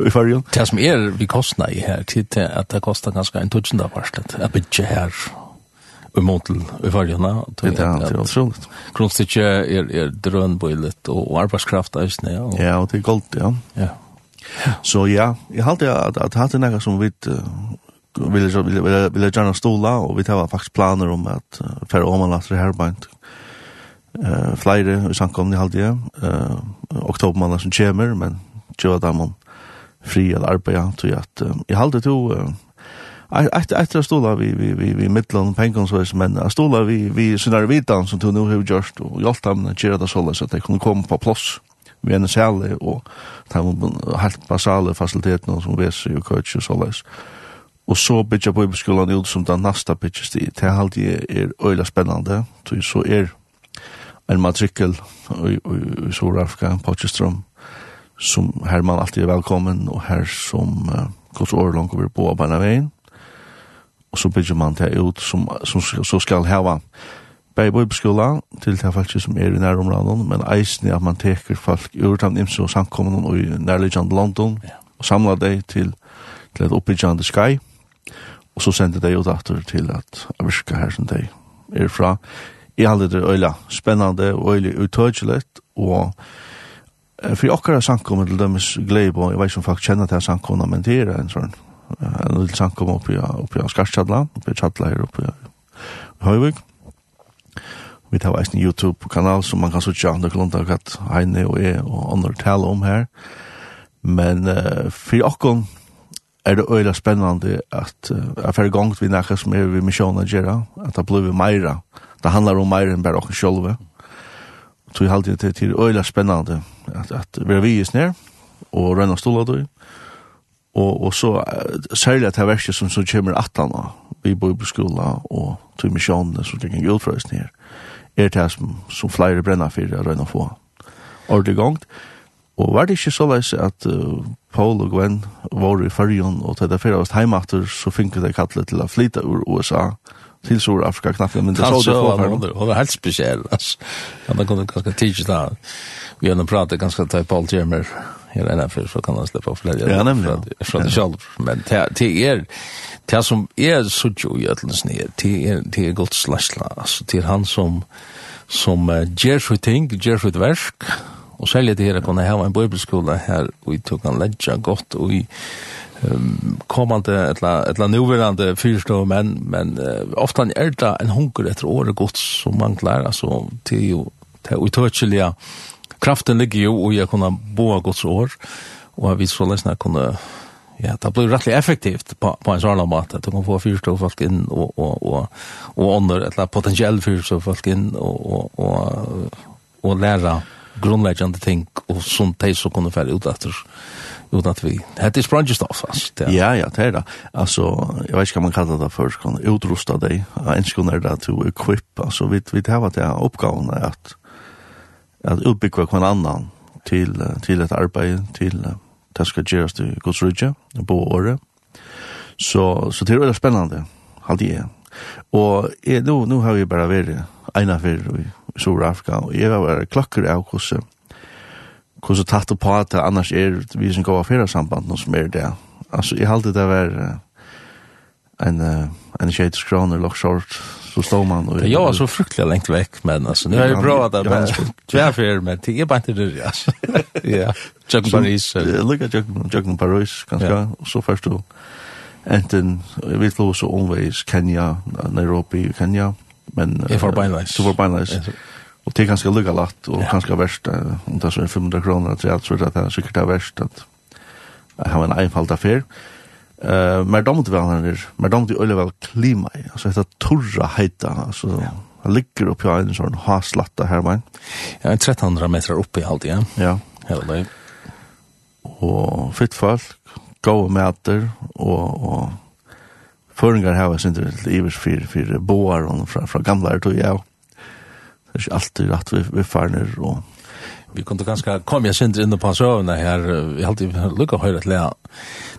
i fargen. Det som er vi kostna i her, til at det kostar ganske en tusen tutsenda varslet, at bytja her i måntel i fargen. Det er utroligt. Grunnstykje er, er drønbøylet og arbeidskraft, ja. Ja, og det er goldt, ja. Ja. Så ja, jeg halte at, at hatt er noe som vi vil vil gjerne stola, og vi tar faktisk planer om at uh, for åmanlatter herbeint uh, flere i samkomne halte jeg, uh, oktobermannet som kommer, men tjua damon fri eller arbeid, tror jeg at uh, jeg halte to uh, etter ett att stola vi vi vi vi mittlån pengar så men att stola vi vi såna vitan som tog nu har just og hjälpte dem att göra det så att de kunne komme på plass vi en særlig, og de helt basale fasilitetene som vese og coach og såleis. Og så bytja på skolan ut som den nasta bygges de. Det er alltid er øyla spennande. så er en matrikkel i, i, i Sør-Afrika, Pakistrum, som her man alltid er velkommen, og her som uh, Guds årlån over på av veien. Og så bygger man det ut som, som, så skal hava bei bibelskola til ta folk som er i nærområden, men eisen at man teker folk ur den imse og samkommende og i nærliggende London, ja. og samler deg til, til et oppbyggende skai, og så sender deg ut etter til at jeg virker her som deg er fra. Jeg halde det øyla spennende og øyla uttøyelig, og for okkara samkommende til dømes gleibå, jeg vet ikke om folk kjenner til men det er en sånn, en liten samkommende oppi, oppi, oppi, oppi, oppi, oppi, oppi, her oppi, oppi, oppi, Vi tar eisen YouTube-kanal som man kan sutja andre klunda at Heine og jeg og andre tale om her. Men uh, for okkon er det øyla spennende at uh, jeg fer gongt vi nekka som er vi misjona gjerra, at det blir meira. Det handlar om meira enn bare okkon sjolve. Så jeg halte det til øyla spennende at, at vi er vi is ned og røyna stola du Og, og så uh, særlig at det er verset som, som kommer 18 vi bor på skola og til misjonene som det kan gjøre for er det som, som flere brenner for å røyne få ordentlig gongt. Og var det ikke så leis at uh, Paul og Gwen var i fargen, og til det fyrir av oss heimater, så finner de kallet til å flyte ur USA til Sur-Afrika knappen, men det så det var fargen. Det var helt spesiell, altså. Han det kunne ganske tidlig da. Vi har nå pratet ganske til Paul Tjermer, här ena för så kan han släppa fler. Ja, nämligen. Från det själv. Men det är det som är så ju i ötlens ner. Det är det är gott slasla. Alltså det är han som som uh, ger sig ting, ger sig verk. Och säljer det här att kunna ha en bibelskola här och vi tog han lägga gott och i um, kommande etla etla nuvarande fyrstå men men uh, ofta är det en hunger efter året gott som manglar alltså till ju till utökliga kraften ligger jo i å kunne bo av Guds år, og vi så løsene kunne, ja, det blir rettelig effektivt på, på en sånn måte, at du kan få fyrstå folk inn, og, og, og, og under, eller potensiell fyrstå folk inn, og, og, og, og lære grunnleggende ting og som de så kunne fære ut etter utan att vi hade är sprungig stuff alltså ja ja det är det. Alltså jag vet inte vad man kallar det för kan utrusta dig en skulle det att to equip alltså vi vi har det uppgåvan att at utbygga kvann annan till till ett arbete till det skal göras till Guds Rydja, på året. Så så det är veldig spännande. alltid det. Och jeg, nu nå har vi bara varit ena for i Sydafrika och jag var klokker av hvordan hvordan så tatt på att annars är vi som går affärer samband som är det. Alltså jag alltid det där en en shade scroller lock short så står man och Jag var så fruktligt längt veck men alltså nu är det bra att det är tvärför men det är bara inte det alltså. Ja. Jack Paris. Look at Jack Jack Paris kanske och så först då. Enten vi flyger så always Kenya, Nairobi, Kenya. Men jag får beinleis. Så får beinleis. Och det är ganska lugga lätt och ganska värst om det så är 500 kronor att tror är det säkert det värst att ha en enfald affär. Mm. Eh, mer damt han er. mer damt i öle vel klima. Altså detta torra heita, altså. Han ligger uppe på en sånn haslatta her va. Ja, 1300 meter uppe i allt igen. Ja. Hela det. Og fitt folk, goda mäter og, og Føringar hava sin til ivers fyrir fyrir boar og fra, fra gamla er tog jeg. Det er ikke alltid rett vi, vi farner og vi kunde ganska kom jag synd in på sövna här vi alltid lucka höra ett lä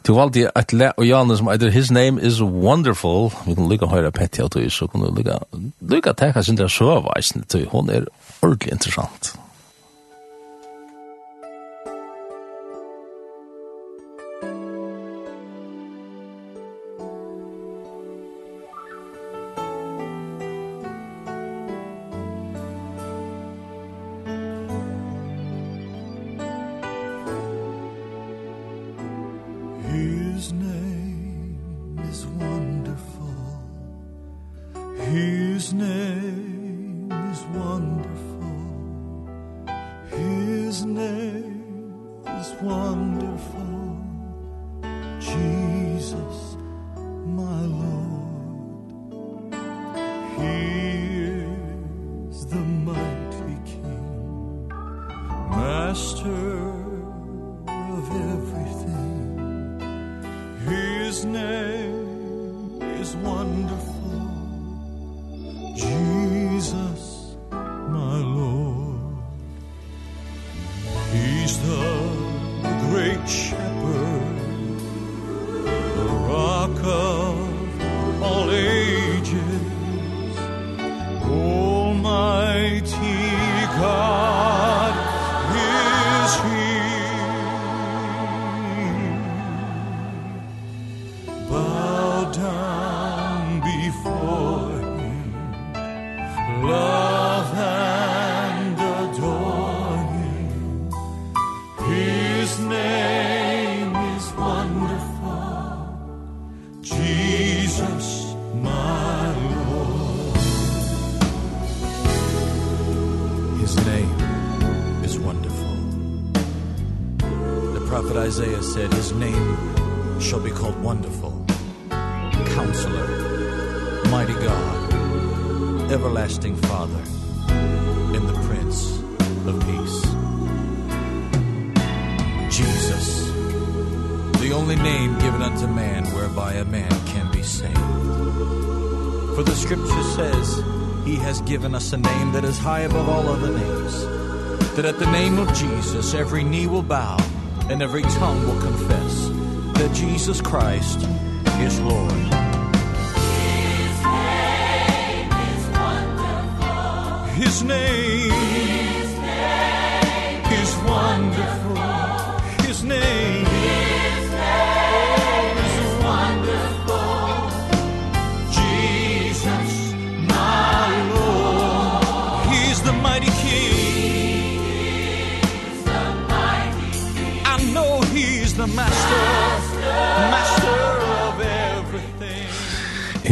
till valdi ett lä och Janus som either his name is wonderful vi kan lucka höra Petty och så kunde lucka lucka ta kanske inte så isen till hon är ordentligt intressant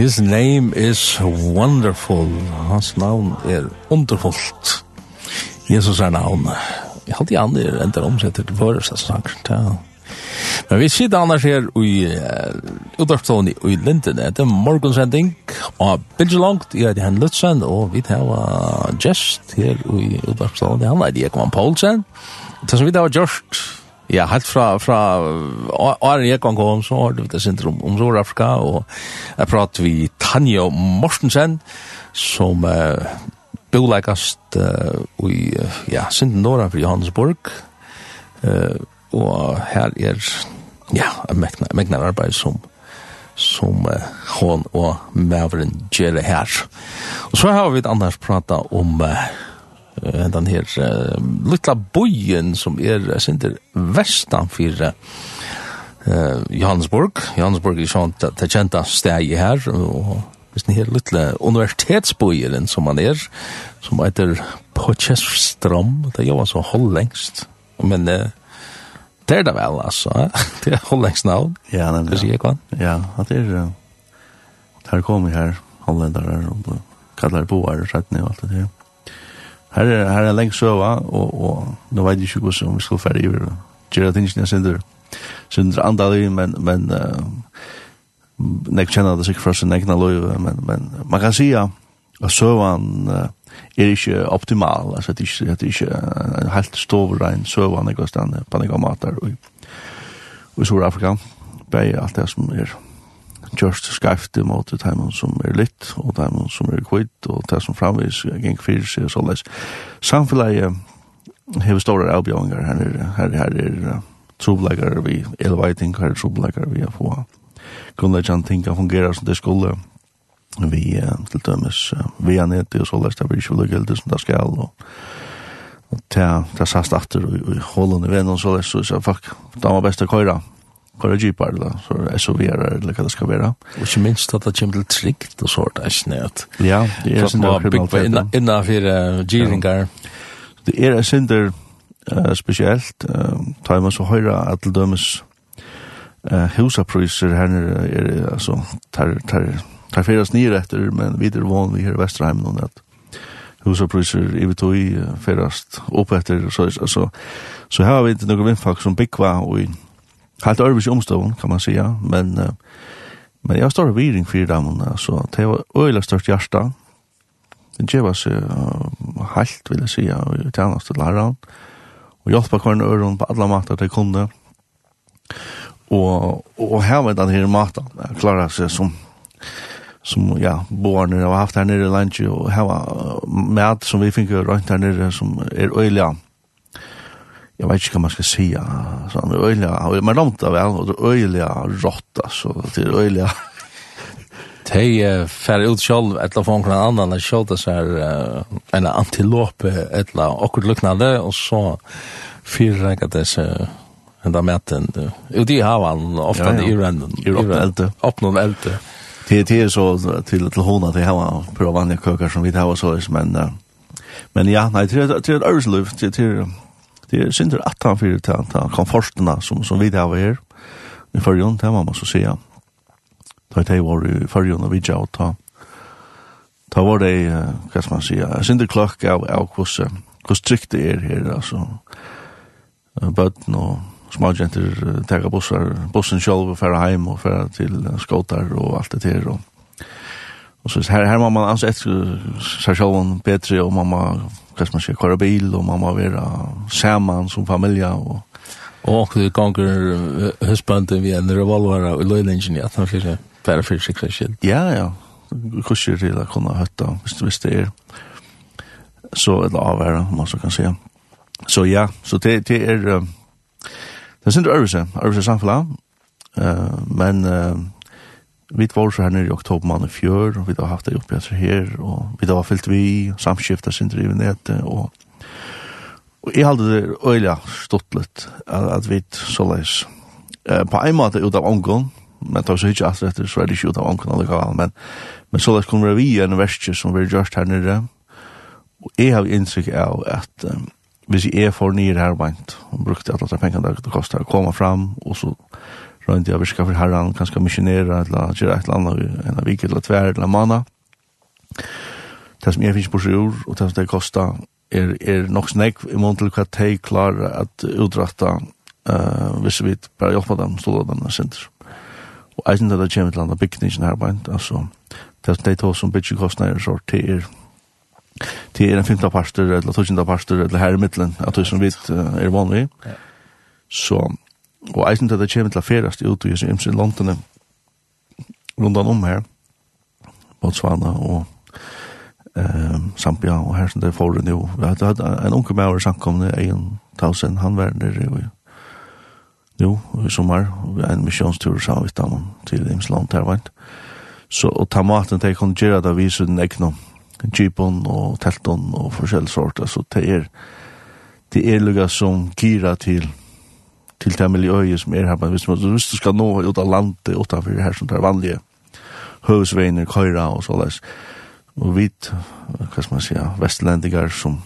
His name is wonderful. Hans navn er underfullt. Jesus er navn. Jeg halte i andre er enda omsetter til våres, altså sagt. Ja. Men vi sitter annars her i uh, utdragsstånd i Linden. Det er morgensending og bilder langt. Jeg heter Henrik Lutzen, og vi tar gest her i utdragsstånd. Han er Ekman Poulsen. Det som vi tar gjort Ja, helt fra, fra Arjen jeg kom, så har du det syndrom om Sør-Afrika, og jeg prater vi Tanja Morsensen, som uh, boleikast uh, i, ja, synden Nora for Johannesburg, uh, og her er, ja, megnar, megnar arbeid som som uh, hon og Mavren gjør her. Og så har vi et annars prata om uh, den her lilla bojen som er sinter vestan for Johannesburg. Johannesburg er sånn det kjenta steg her, og hvis den her lilla universitetsbojen som han er, som heter Pochestrom, det gjør han så hollengst, men det er det vel, altså, det er hollengst navn, ja, nemlig, det sier kvann. Ja, det er, det er kommet her, hollendere, og kallar boar, og alt det der, Her er, her er lengt søva, og, og nå vet jeg ikke hvordan vi skal ferdig over det. Gjera tingene synder, synder andalig, men, men uh, nek kjenner det sikkert fra sin egna løyve, men, men man kan si at søvan uh, er ikke optimal, altså det er ikke, det er ikke en helt stovrein søvan, ikke stand på nekka matar, og, og i Sør-Afrika, bare alt det som er just skyft mot det timen som er litt, og timen som er kvitt, og det som framvis gikk fyrir seg og såleis. Samfunnet hever store avbjøringer her, her, her er trobleikere vi, eller veiting her er trobleikere vi er på. Grunnleggjant ting kan fungere som det skulle, vi til dømes via nete og såleis, det blir ikke vel gildt som det skal, og Og ta ta sast aftur og hålene vennom, så det er så, fuck, da var best å køyra kora jeepar da, så er så vi er eller hva det skal være. Og ikke minst at det kommer til trygt og sånt, det er snett. Ja, det er sin der kriminalitet. Innenfor gyringar. Det er en der uh, spesielt, uh, tar man så høyre at det dømes uh, husapriser her nere, er, altså, tar, tar, tar fyras nere etter, men videre vån vi her i Vesterheim nå nett husapriser i vi tog i ferast opp etter, så, så, så, så her har vi ikke noen vindfag som byggva og i Helt övrigt omstånd kan man säga, men uh, men jag står vid ring för dem så det var öjla störst hjärta. Det gav oss uh, helt vill jag säga och det annars till läraren. Och hjälpa kvarn öron på alla matar det kunde. og, og her med den här maten klara seg som som ja, boarna har haft her nere i lunch, og her var uh, mat som vi fick rundt her nere som er øyla, Mm jeg vet ikke hva man skal si, så han er øyelig, og man ramte vel, og det er øyelig rått, altså, det er øyelig. De uh, fer ut selv, et eller annet en annen, og kjølte seg en antilope, et eller annet, akkurat luknade, og så fyrrekket disse enda meten. Jo, de har han ofte i rennen. I renden, Oppnån elte. Det er så til, til hona, det har han prøvd vanlige køker som vi har, så, men, men ja, nei, det er et øresliv, det er det er synder at han fyrir til han komforterna som, som vi det her. I fyrjon, det var man så sier da det var i fyrjon og vi og ta ta var det, hva skal man sier synder klokk av, av hos hos trygt det er her altså. Bøtten og smågenter tega bussar bussen sjálv og færa heim og færa til skotar og alt det her og Og så her, her må man altså etter seg selv bedre, og man må hva skal man si, kvar bil, og man må være saman som familie, og Og du ganger husbandet vi en revolver og løylingen i at han fyrir bare fyrir sikra skil. Ja, ja. Kurser til å kunne høtta, hvis hvis det er så eller avværa, om man så kan säga. Så ja, så det, det er det er sindri øvelse, øvelse samfunnet, uh, men Uh, Vi var så her nere i oktober måned i fjør, og vi har haft det oppe etter her, og vi har fyllt vi, samskiftet sin driv i nettet, og, og jeg hadde det øyla stortlet, at, at vi så leis. Eh, på en måte ut av ången, men det så ikke alt etter, så er det ikke ut av ången allikevel, men, men så leis kommer vi en verskje som vi har gjort her nere, og jeg har inntrykk av at um, hvis jeg er for nye her beint, og brukte alle de pengene det koster å komme fram, og så rundt jeg avirska for herran, kanskje missionera, eller gjøre et eller annet, en av vik, eller tver, eller manna. Det som jeg finnes på sjur, og det som det kosta, er, er nok snakk i mån til hva de klarer at utdratta, uh, hvis vi bare hjelper dem, stål dem, sinter. Og jeg synes at det kommer til andre bygningen her, bare, altså, det som de to som bygger kostnader, så det er, til er en femte parster, eller tusjende parster, eller her i middelen, at det som vi er vanlig. Så, og eisen til det kommer til å ferast ut i imsen landene rundan om her, Botswana og eh, Zambia og her som det foran jo. Vi hadde en unge med over samkomne, Eion Tausen, han var nere i jo, i sommer, og en misjonstur sammen med dem til Imsland, her vant. Så, og ta maten til jeg kunne gjøre det, viser den egnom, kjipen og telton og forskjellige sorter, så det er, det er lukket som gira til til det miljøet som er her, men hvis, man, hvis du skal nå ut av landet utenfor det her som er vanlige høvesveiner, køyra og så der, og vit, hva skal man si, vestlendigar som,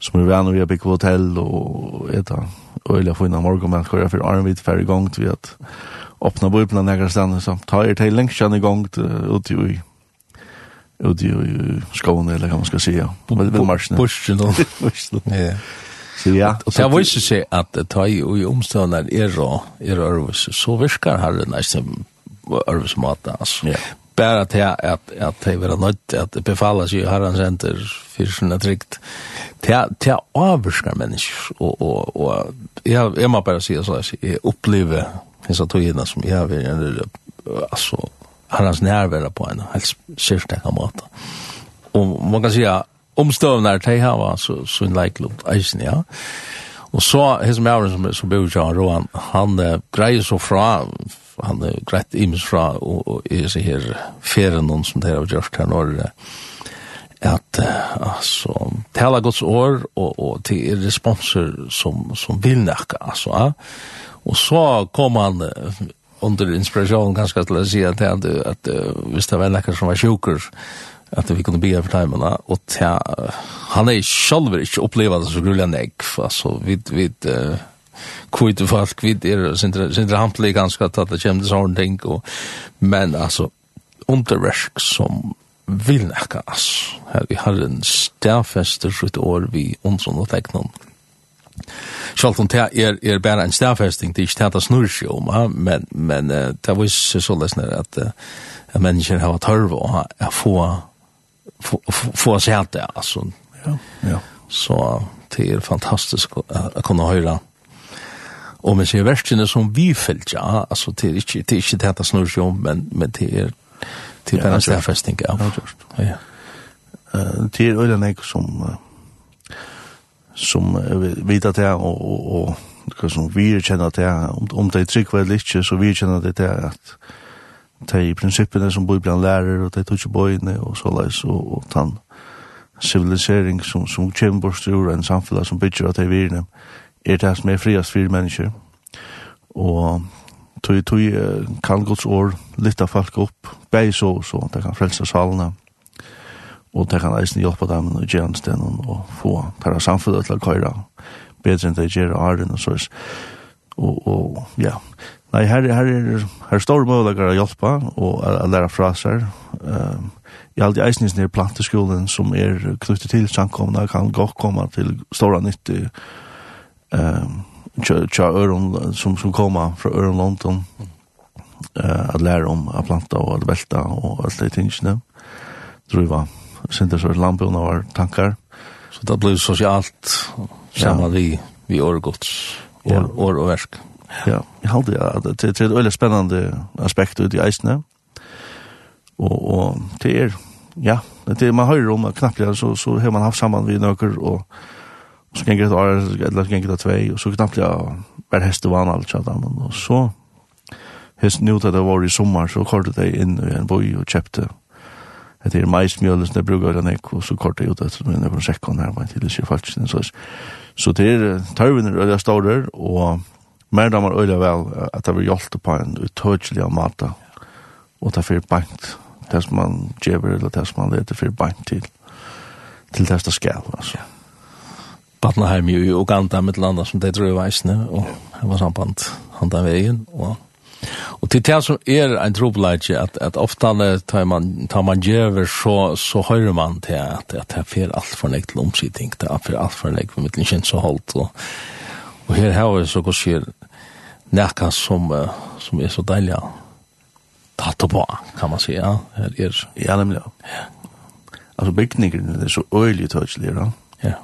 som er vana vi har bygget hotell og eta øyla fina morgenmenn køyra for armvit færre gongt vi at åpna bøypna negra stand, så tar er til lengst kjenne gongt ut i ut i skåne eller hva man skal si, ja. Bursjen og... Bursjen og... Så ja. Og det viser seg at ta i og i omstående er og er Ørvus, så virker her nesten Ørvus mat, altså. Ja. Bare til at, at det var nødt at det seg seg herren senter for sånne trygt. Til er avvirker mennesker, og, og, og jeg, jeg må bare si så jeg opplever disse togene som jeg har vært, altså, herrens nærvære på en helt sørstekke måte. Og man kan si at omstøvende er til her, så så en leiklub eisen ja. Og så hans med som som bor jo Roan han uh, greier så fra han greit ims fra og og er så her feren noen som det har gjort her når at uh, altså tala gods år og og til responser som som vil nekka, altså ja. og så kom han uh, under inspiration ganske til å si at, at, at, at hvis det var noen som var sjukker, att vi kunde bygga för timmarna och ta, han är själv inte upplevande så gruliga nägg alltså vid vid uh, kvitt folk vid er sin sin hamtlig ganska att det kändes sån ting och men alltså underverk som vill näka ass här vi har en stärfester sitt år vi ons och tecknon Sjalt om det er, er bare en stedfesting, det er ikke det det snurr seg om, men, men det var ikke så løsner at, at mennesker har tørv har få få se helt det alltså. Ja. Ja. Så det är fantastiskt att kunna höra. Och men ser verkligen som vi fällt ja, alltså det är inte det är inte det snurr sig om men men det är till bara så fast tänker jag. Ja. Eh det är ölen som som vet att det och och och som vi känner att det om om det är tryck väl lite så vi känner det att de prinsippene som bor blant lærer, og de tog ikke bøyene, og så leis, og, og den civilisering som, som kommer bort ur en samfunn som bygger av de virene, er det som er friast for mennesker. Og tog, tog kan gods år lytte folk opp, bei så, så de kan frelse salene, og de kan eisen hjelpe dem og gjenstenen, og få deres samfunn til å køyre bedre enn de gjør av og så. Og, og ja, Nei, her, her, er, her er store muligheter å hjelpe og å lære fra seg. Um, I alle de eisningene i planteskolen som er knyttet til samkomne kan godt komme til store nytte um, tja øron som, som kommer fra øron London uh, at lære om å planta og å velta og alt det tingene. Druva, så var landbjørn og tankar. Så det blir sosialt sammen ja. vi, vi årgods, år, ja. år og versk. Ja, jeg halte ja, det, det, det er et veldig spennende aspekt ut i eisene. Og, og det er, ja, det er, man hører om knappligere, så, så har man haft sammen vid nøkker, og, så ganger det et år, eller så ganger det tvei, og så knappligere hest og vann alt, ja, men, og så, hest nu til det var i sommer, så kortet jeg inn i en boi og kjøpte Det er maismjøl som jeg bruker den ekk, og så kortet jeg ut etter min over sekken her, men til det skjer faktisk. Så, så det er tarvene er større, og mer damer øyla vel at det var hjalt på en utødelig av maten, og det fyrir bankt, det som man gjever eller det som man leder fyrir bankt til, til det som skal, altså. Batnaheim i Uganda, mitt landa som det drøy veisne, og det var samband han den veien, og Og til det som er en trobeleidje, at, at ofte tar man, tar man gjøver, så, så hører man til at, at det er alt for nek til omsidning, det er alt for nek for mitt kjent så holdt, og, og her har vi så godt sier näka som som er så dejliga tatt på kan man si, ja. Her er. ja nemlig, ja. Altså, bygningene er så öjligt touchlig ja. ja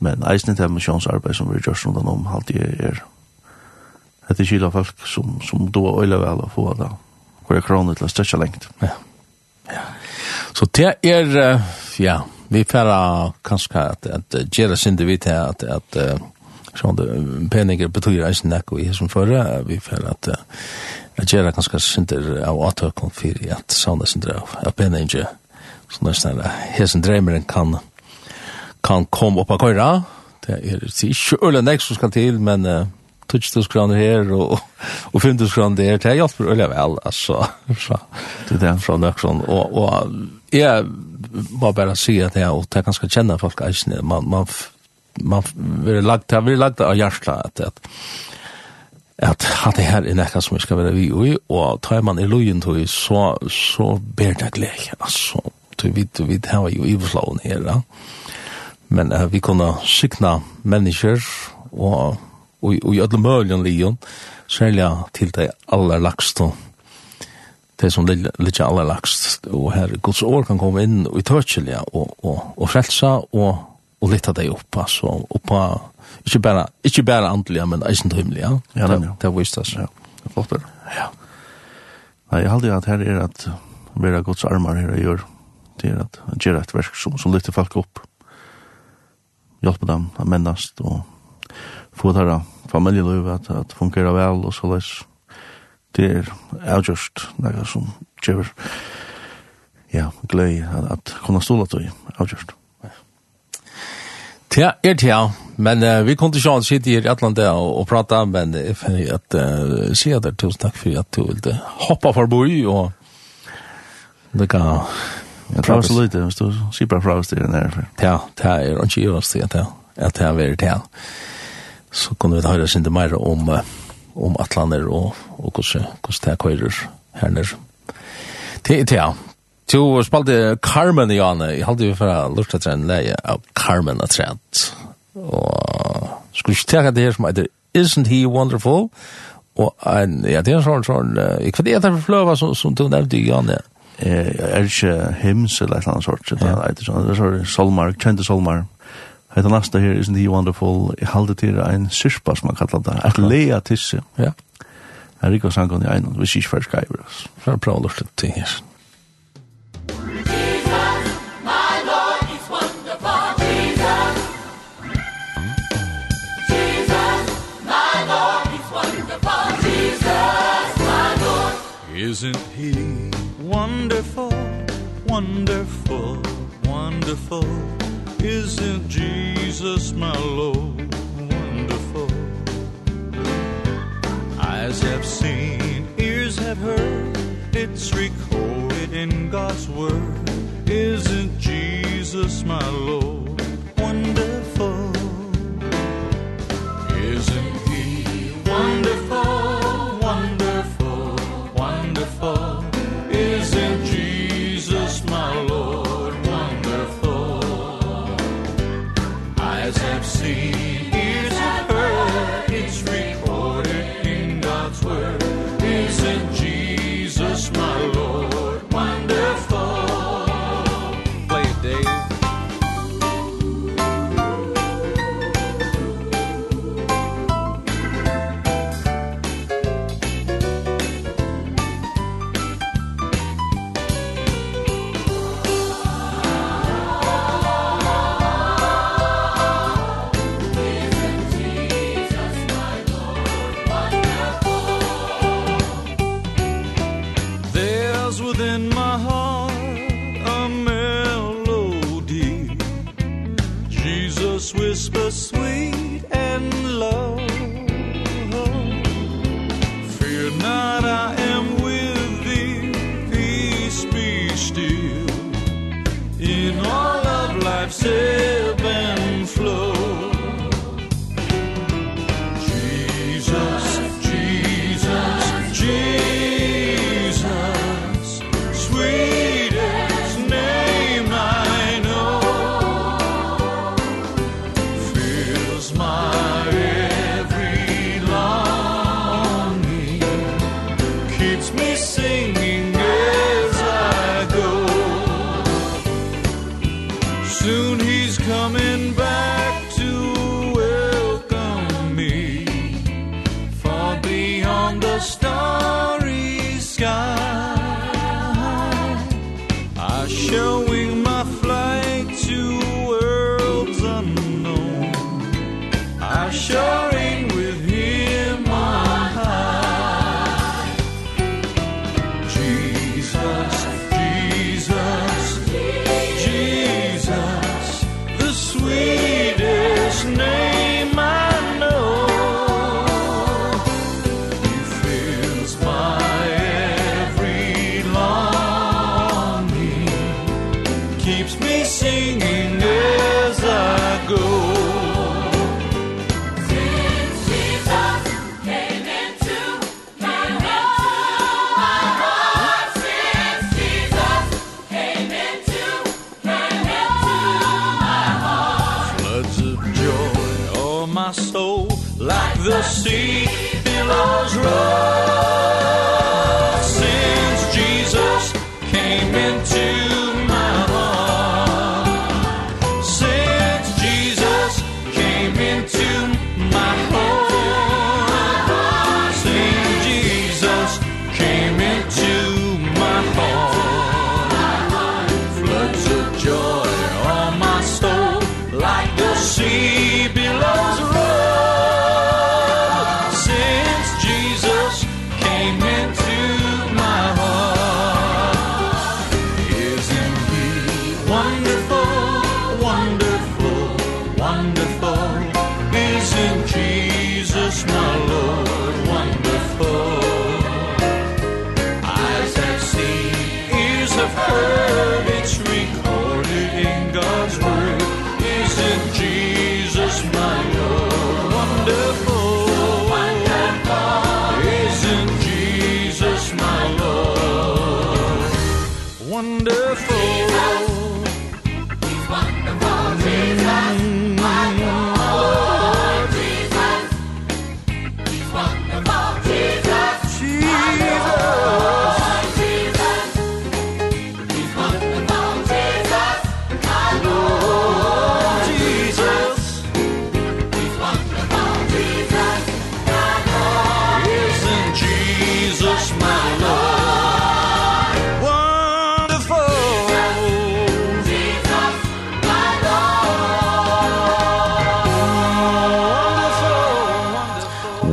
men eisen til med som vi just runt om halt det är det er skilda folk som som då öjla vel å få det hvor er kroner til å stretcha lengt. ja ja så det är ja vi färra at, at att göra synd vi till at, att sånn det peninger betyr eisen nekko i som førre, vi føler at at gjerra ganske synder av atøkken for at sånne synder av peninger, så nesten er hesen dreimeren kan kan komme opp av køyra, det er ikke øyla nek som skal til, men uh, 2000 kroner her og, og 5000 kroner der, det er hjelper øyla vel, altså, så det er fra nøkron, og, og jeg må bare si at jeg, og det er ganske kjenne folk eisen, man, man man vill lagt här vill lagt av hjärta att att at at det her er nekka som vi skal være vi och och tar man i lojen då så så ber det glädje altså, du vet vi det har ju i flown her, ja. men uh, vi kunne signa mennesker, og och och i alla möjliga lion sälja till de allra laxto det som ligger aller laxst og her Guds år kan komme inn, og i touchliga og, og, og frelsa, och og litt av det opp, altså, oppa, ikke bare, ikke bare andelig, men eisen til himmelig, ja. Ja, det, det var vist det, ja. Det er flott det. Ja. Nei, jeg halde jo at her er at vera gods armar her jeg gjør, det er at gjør et verk som, som lytter folk opp, hjelper dem å mennast, og få det her familielivet at, at fungerer vel, og så løs. Det er avgjørst, noe som gjør, ja, gløy, at, at kunne ståle til avgjørst. Ja. Ja, er det ja. Men uh, vi kunne ikke sitte i Atlanta og, og prate, men jeg finner at uh, sier deg tusen takk for at du ville hoppa forbi, og det kan... Jeg tar så lite, hvis du sier bare fra oss til den her. Ja, det er ikke i oss til at det er veldig til. Så kunne vi høre sin det mer om, om Atlander og, og hvordan, hvordan det er køyrer her nere. Det er til, ja. Du spalte Carmen i Anne. Jeg hadde jo for å lurt etter en leie av Carmen og trent. Og skulle ikke tenke det her som heter Isn't He Wonderful? Og en, ja, det er en sånn, sånn, jeg kvendt etter for fløva som, som du nevnte i Anne. Er ikke hymns eller et eller annet sort. Det er sånn, det er sånn, solmar, kjente solmar. Det er neste her Isn't He Wonderful? Jeg halde til en syrpa som man kallar det. Et lea tisse. Ja. Jeg rikker sangen i egnet, hvis ikke først skriver. Så er det bra å lurt etter ting Isn't he wonderful, wonderful, wonderful? Isn't Jesus my Lord wonderful? Eyes have seen, ears have heard It's recorded in God's Word. Isn't Jesus my Lord? my soul like the sea billows roar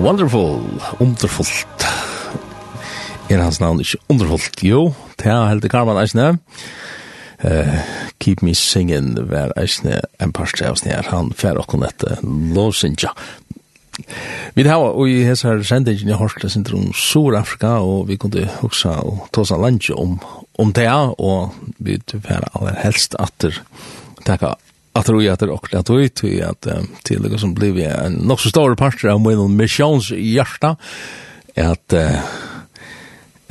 Wonderful, underfullt. Er hans navn ikke underfullt, jo. Det er helt Karman Eisne. Uh, keep me singing vær Eisne en par stjævsne nær. Han fer okkur nette, Losinja. Vi har og i hans her sendingen i Horsle syndrom Sur-Afrika, og vi kunne hoksa og tåsa landje om, om det, og vi fær aller helst atter takka att det jätter och att det till att till det som blir en nog så stor part av min missions hjärta att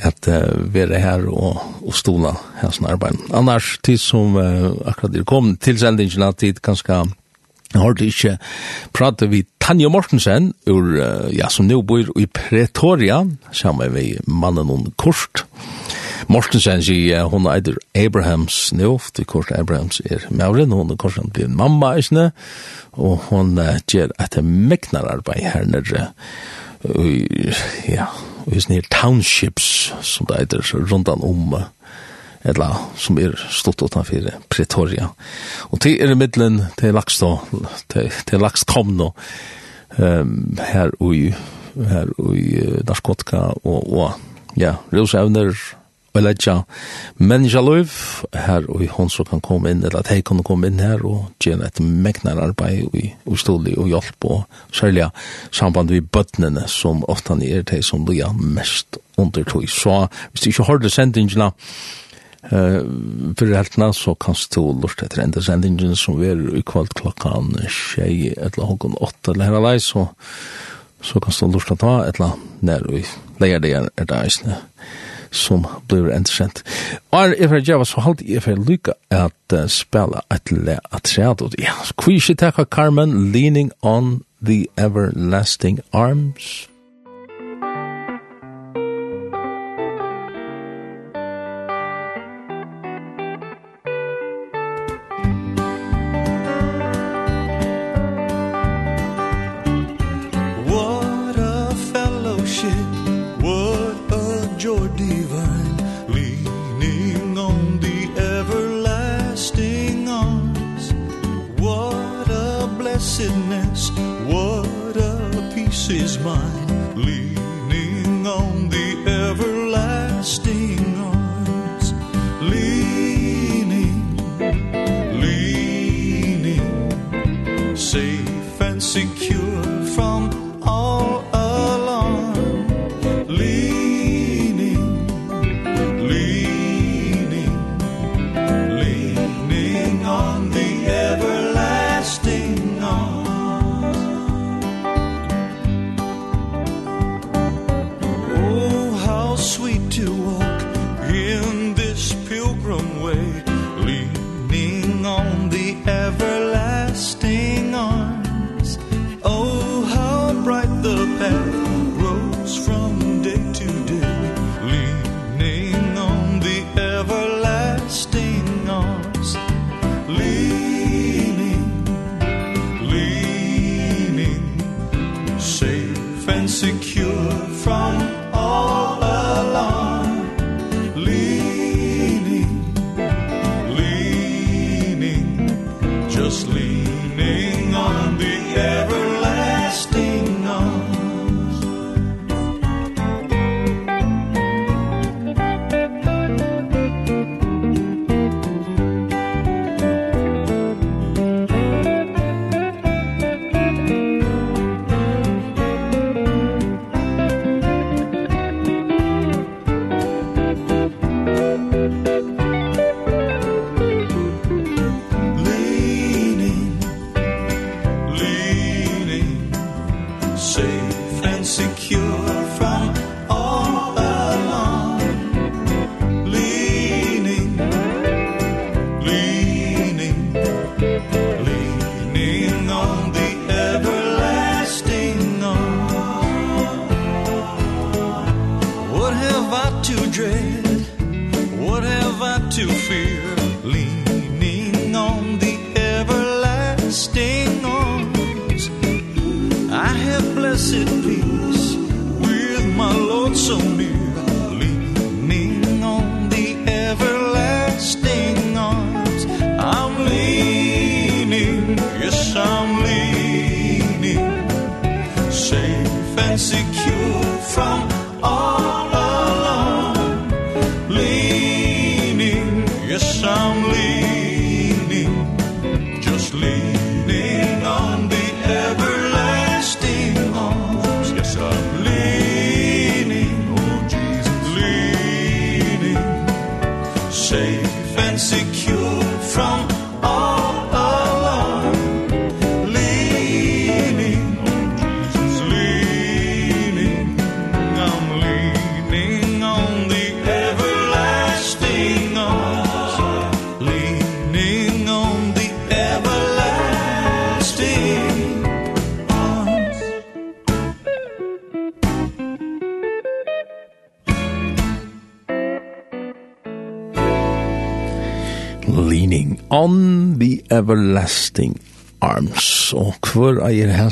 att vara här och och stola här sån arbete. Annars tid som akkurat det kom till sändningen att tid ganska har det inte vi Tanja Mortensen ur ja som nu bor i Pretoria sammen med mannen hon Korst. Mortensen sier uh, hun eider Abrahams nå, til kors Abrahams er mauren, hun er kors blir mamma isne, og hun uh, gjør et meknar arbeid her nere, uh, ja, og isne townships, som det eider rundan om, uh, eller som er stått utanfor Pretoria. Og til er i middelen, til laks da, til, til laks kom nå, um, her og her og narkotika og, og ja, rusevner, og ledja menneskjaløyv her og i hånd som kan komme inn, eller at hei kan komme inn her og gjerne et megnar arbeid og, og stålig og hjelp og særlig samband vi bøttene som ofta er de som blir mest under tog Så hvis du ikke har det sendingene uh, for heltene, så kan du lort etter enda sendingen som er i kvalt klokkan 6 eller halvgån åtta eller her alai, så, så kan du lort etter enda, eller nær vi leier det er det eisne. Er som blir interessant. Og er jeg får gjøre så halvt jeg for lykke at uh, spille et le at træd. Ja, kvisje takk Carmen, Leaning on the Everlasting Arms. is mine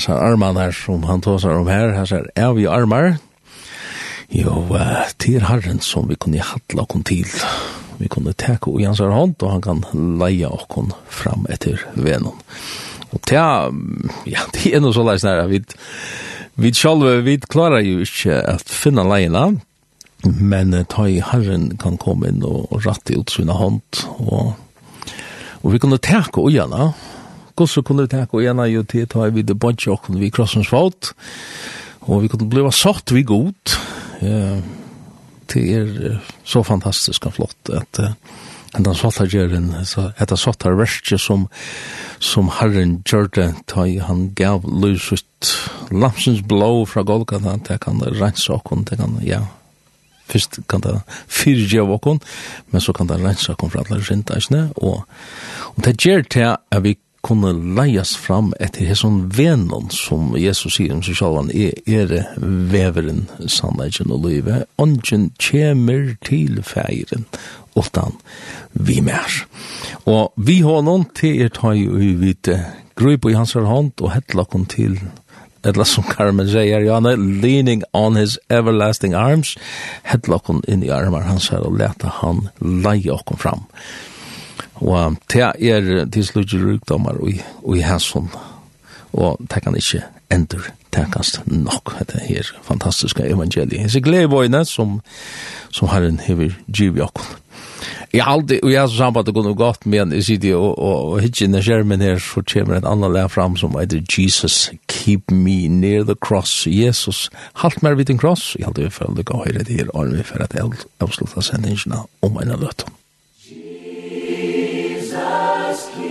hasar armar her som han tåsar om her, hasar er vi armar. Jo, uh, til herren som vi kunne hatla okon til. Vi kunne teka og hans hånd, og han kan leia okon fram etter venon. Og tja, ja, det er noe så leis nær, vi, vi sjalve, vi klarar jo ikke at finna leina, men ta i herren kan komme inn og, og ratte ut sina hånd, og, og vi kunne teka og gjerne, Gosse kunne vi tenke, og ena jo til ta vi det bodje okken vi krossens fot, og vi kunne bliva satt vi god. Det er så fantastisk og flott at en den svarta så etter svarta verset som, som Herren gjør det, i han gav lys ut lamsens blå fra Golgata, det kan rensa okken, det kan, ja, Fyrst kan det fyrje av okon, men så kan det rensa okken fra alle rintasjene, og, og det gjør til at vi kunne leias fram etter hesson venon som Jesus sier om seg selv han er, er veveren sannleggen og livet ongen kjemer til feiren utan vi mer og vi honom til er ta jo i vite gruip i hans hånd og hetla kon til eller som Carmen sier, Janne, leaning on his everlasting arms, hetla kon inn i armar hans her og leta han leie okkom fram. Og det er til slutt rukdommer og i hæsson, og det kan ikke endur tekast nok dette her fantastiske evangeliet. Det er gledebøyene som, som Herren hever giv i okken. Jeg har alltid, og jeg har sambandet det kunne gått med en i sidi, og, og, og hitjen i skjermen her, så kommer en annan lær fram som heter Jesus, keep me near the cross. Jesus, halt meg vid en cross. Jeg har alltid følt det gav høyre til her, og vi fyrir at jeg avslutta sendingina om en av løtum just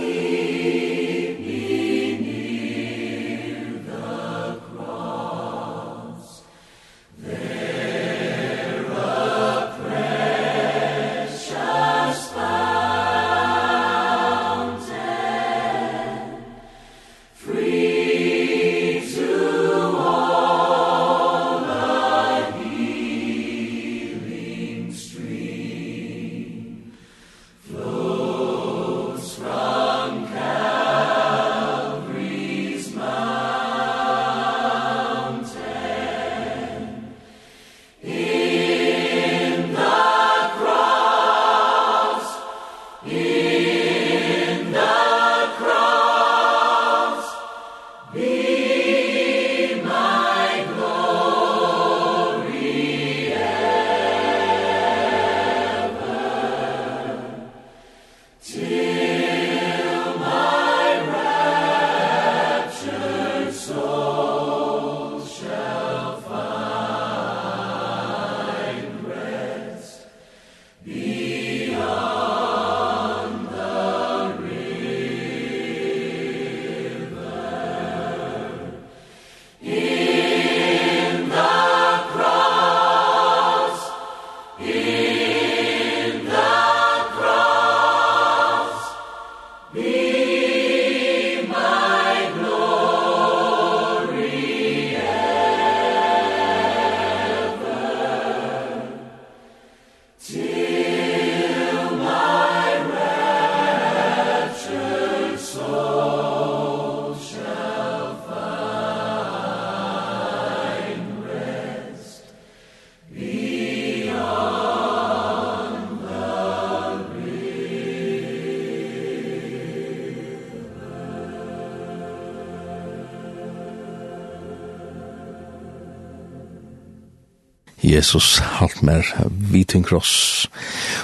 Jesus, halt mer vid en kross.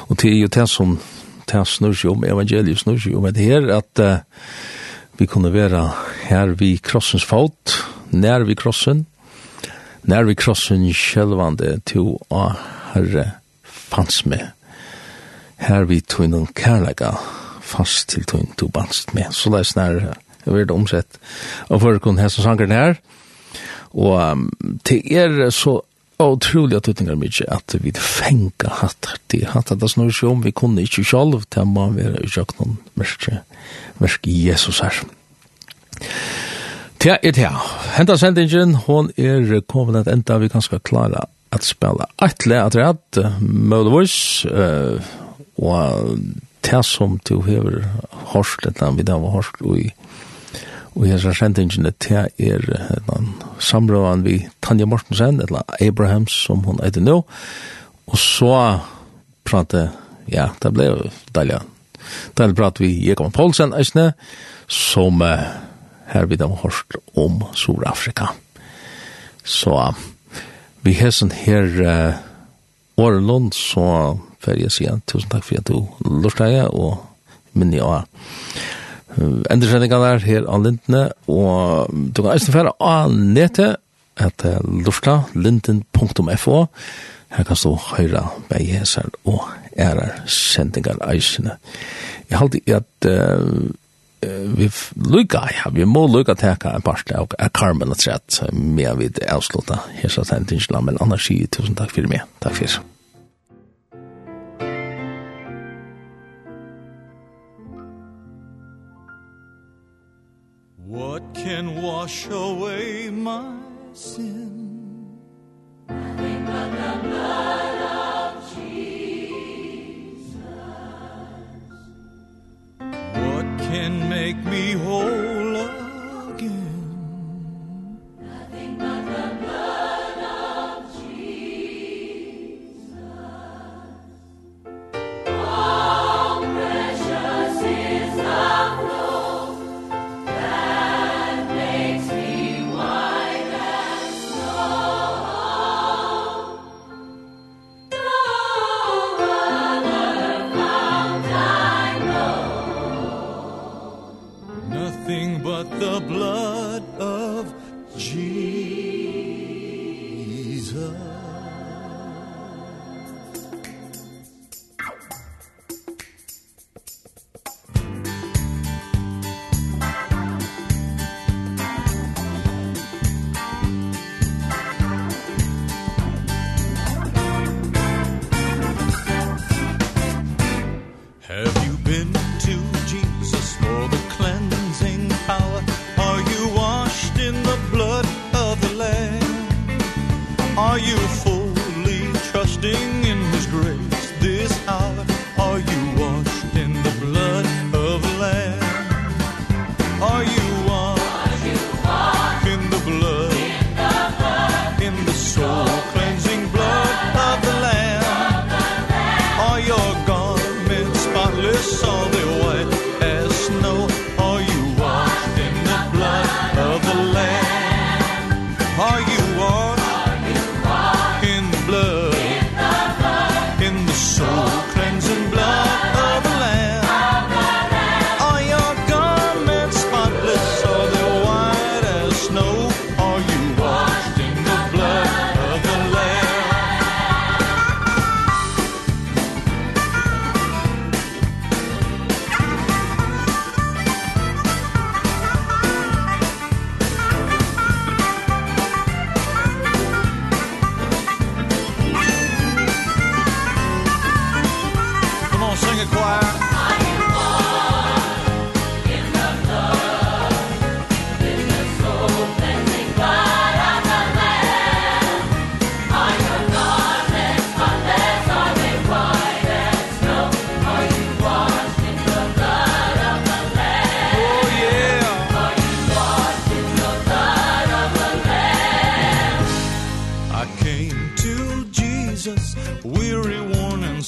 Og det er jo det som det snur seg om, evangeliet snur seg om, det her at uh, vi kunne være her vid krossens fot, nær vid krossen, nær vid krossen sjelvande til å herre fanns med. Her vi tog noen kærlega fast til tog noen banst med. Så det er snær, jeg vil omsett, og for å kunne hese sangeren her, og um, til er så utrolig at utninger mykje at vi fenga hatt de hatt det snur seg om vi kunne ikke selv til man være i noen merke, merke Jesus her. Tja, er tja. Henta sendingen, hon er kommet at enda vi kan skal klara at spela atle at rett, mødevois, uh, og tja som du hever hårst, etter vi da var hårst, og i Og jeg har sendt sendingene til er samrøven vi Tanja Mortensen, eller Abrahams, som hun heter nå. Og så pratet, ja, det ble jo deilig. Da prat vi Jekon Poulsen, eisne, som uh, her vi da har hørt om Sur-Afrika. Så vi har sånn her uh, Årlund, så får jeg si tusen takk for at du lortet og minne av endersendingene er her av Lindene, og du kan eisen fære av nete etter lufta linden.fo, her kan stå høyre beiheser og ærer sendingar eisene. Jeg halte i at uh, vi lukka, ja, vi må lukka teka en parste av Carmen og Trett, med vi avslutta hesa sendingene, men annars sier tusen takk for meg. Takk for What can wash away my sin? Nothing but the blood of Jesus. What can make me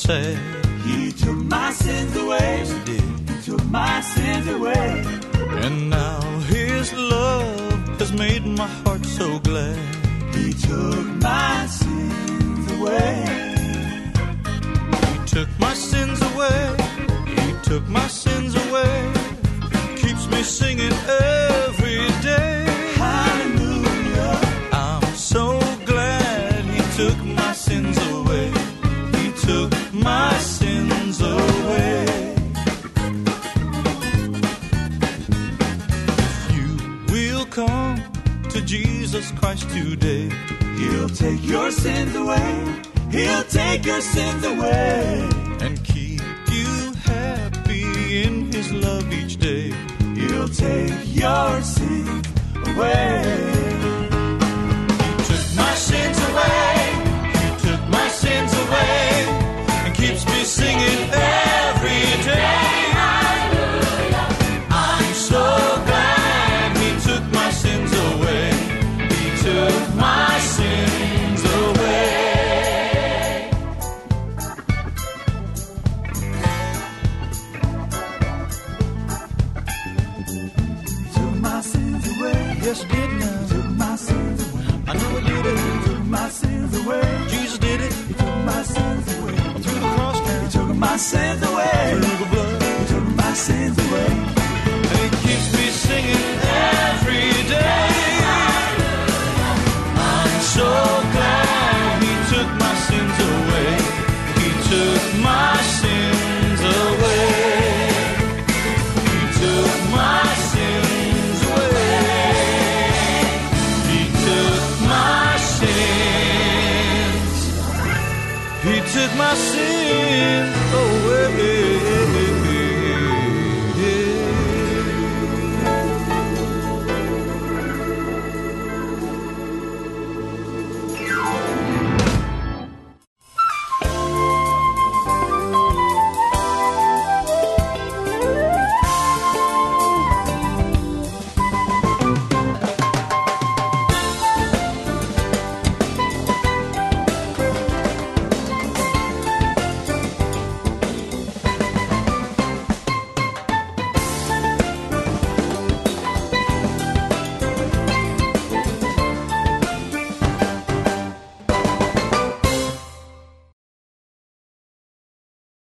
say He took my sins away. He did. He took my sins away. And now his love has made my heart so glad. He took my sins away. He took my sins away. He took my sins away. Keeps me singing eh to Jesus Christ today. He'll take your sins away. He'll take your sins away. And keep you happy in His love each day. He'll take your sins away. He took my sins away. He took my sins away. And keeps me singing there. sins away And it keeps me singing every day. I'm so glad he took my sins away. He took my sins away. He took my sins away. He took my sins. He took my sins away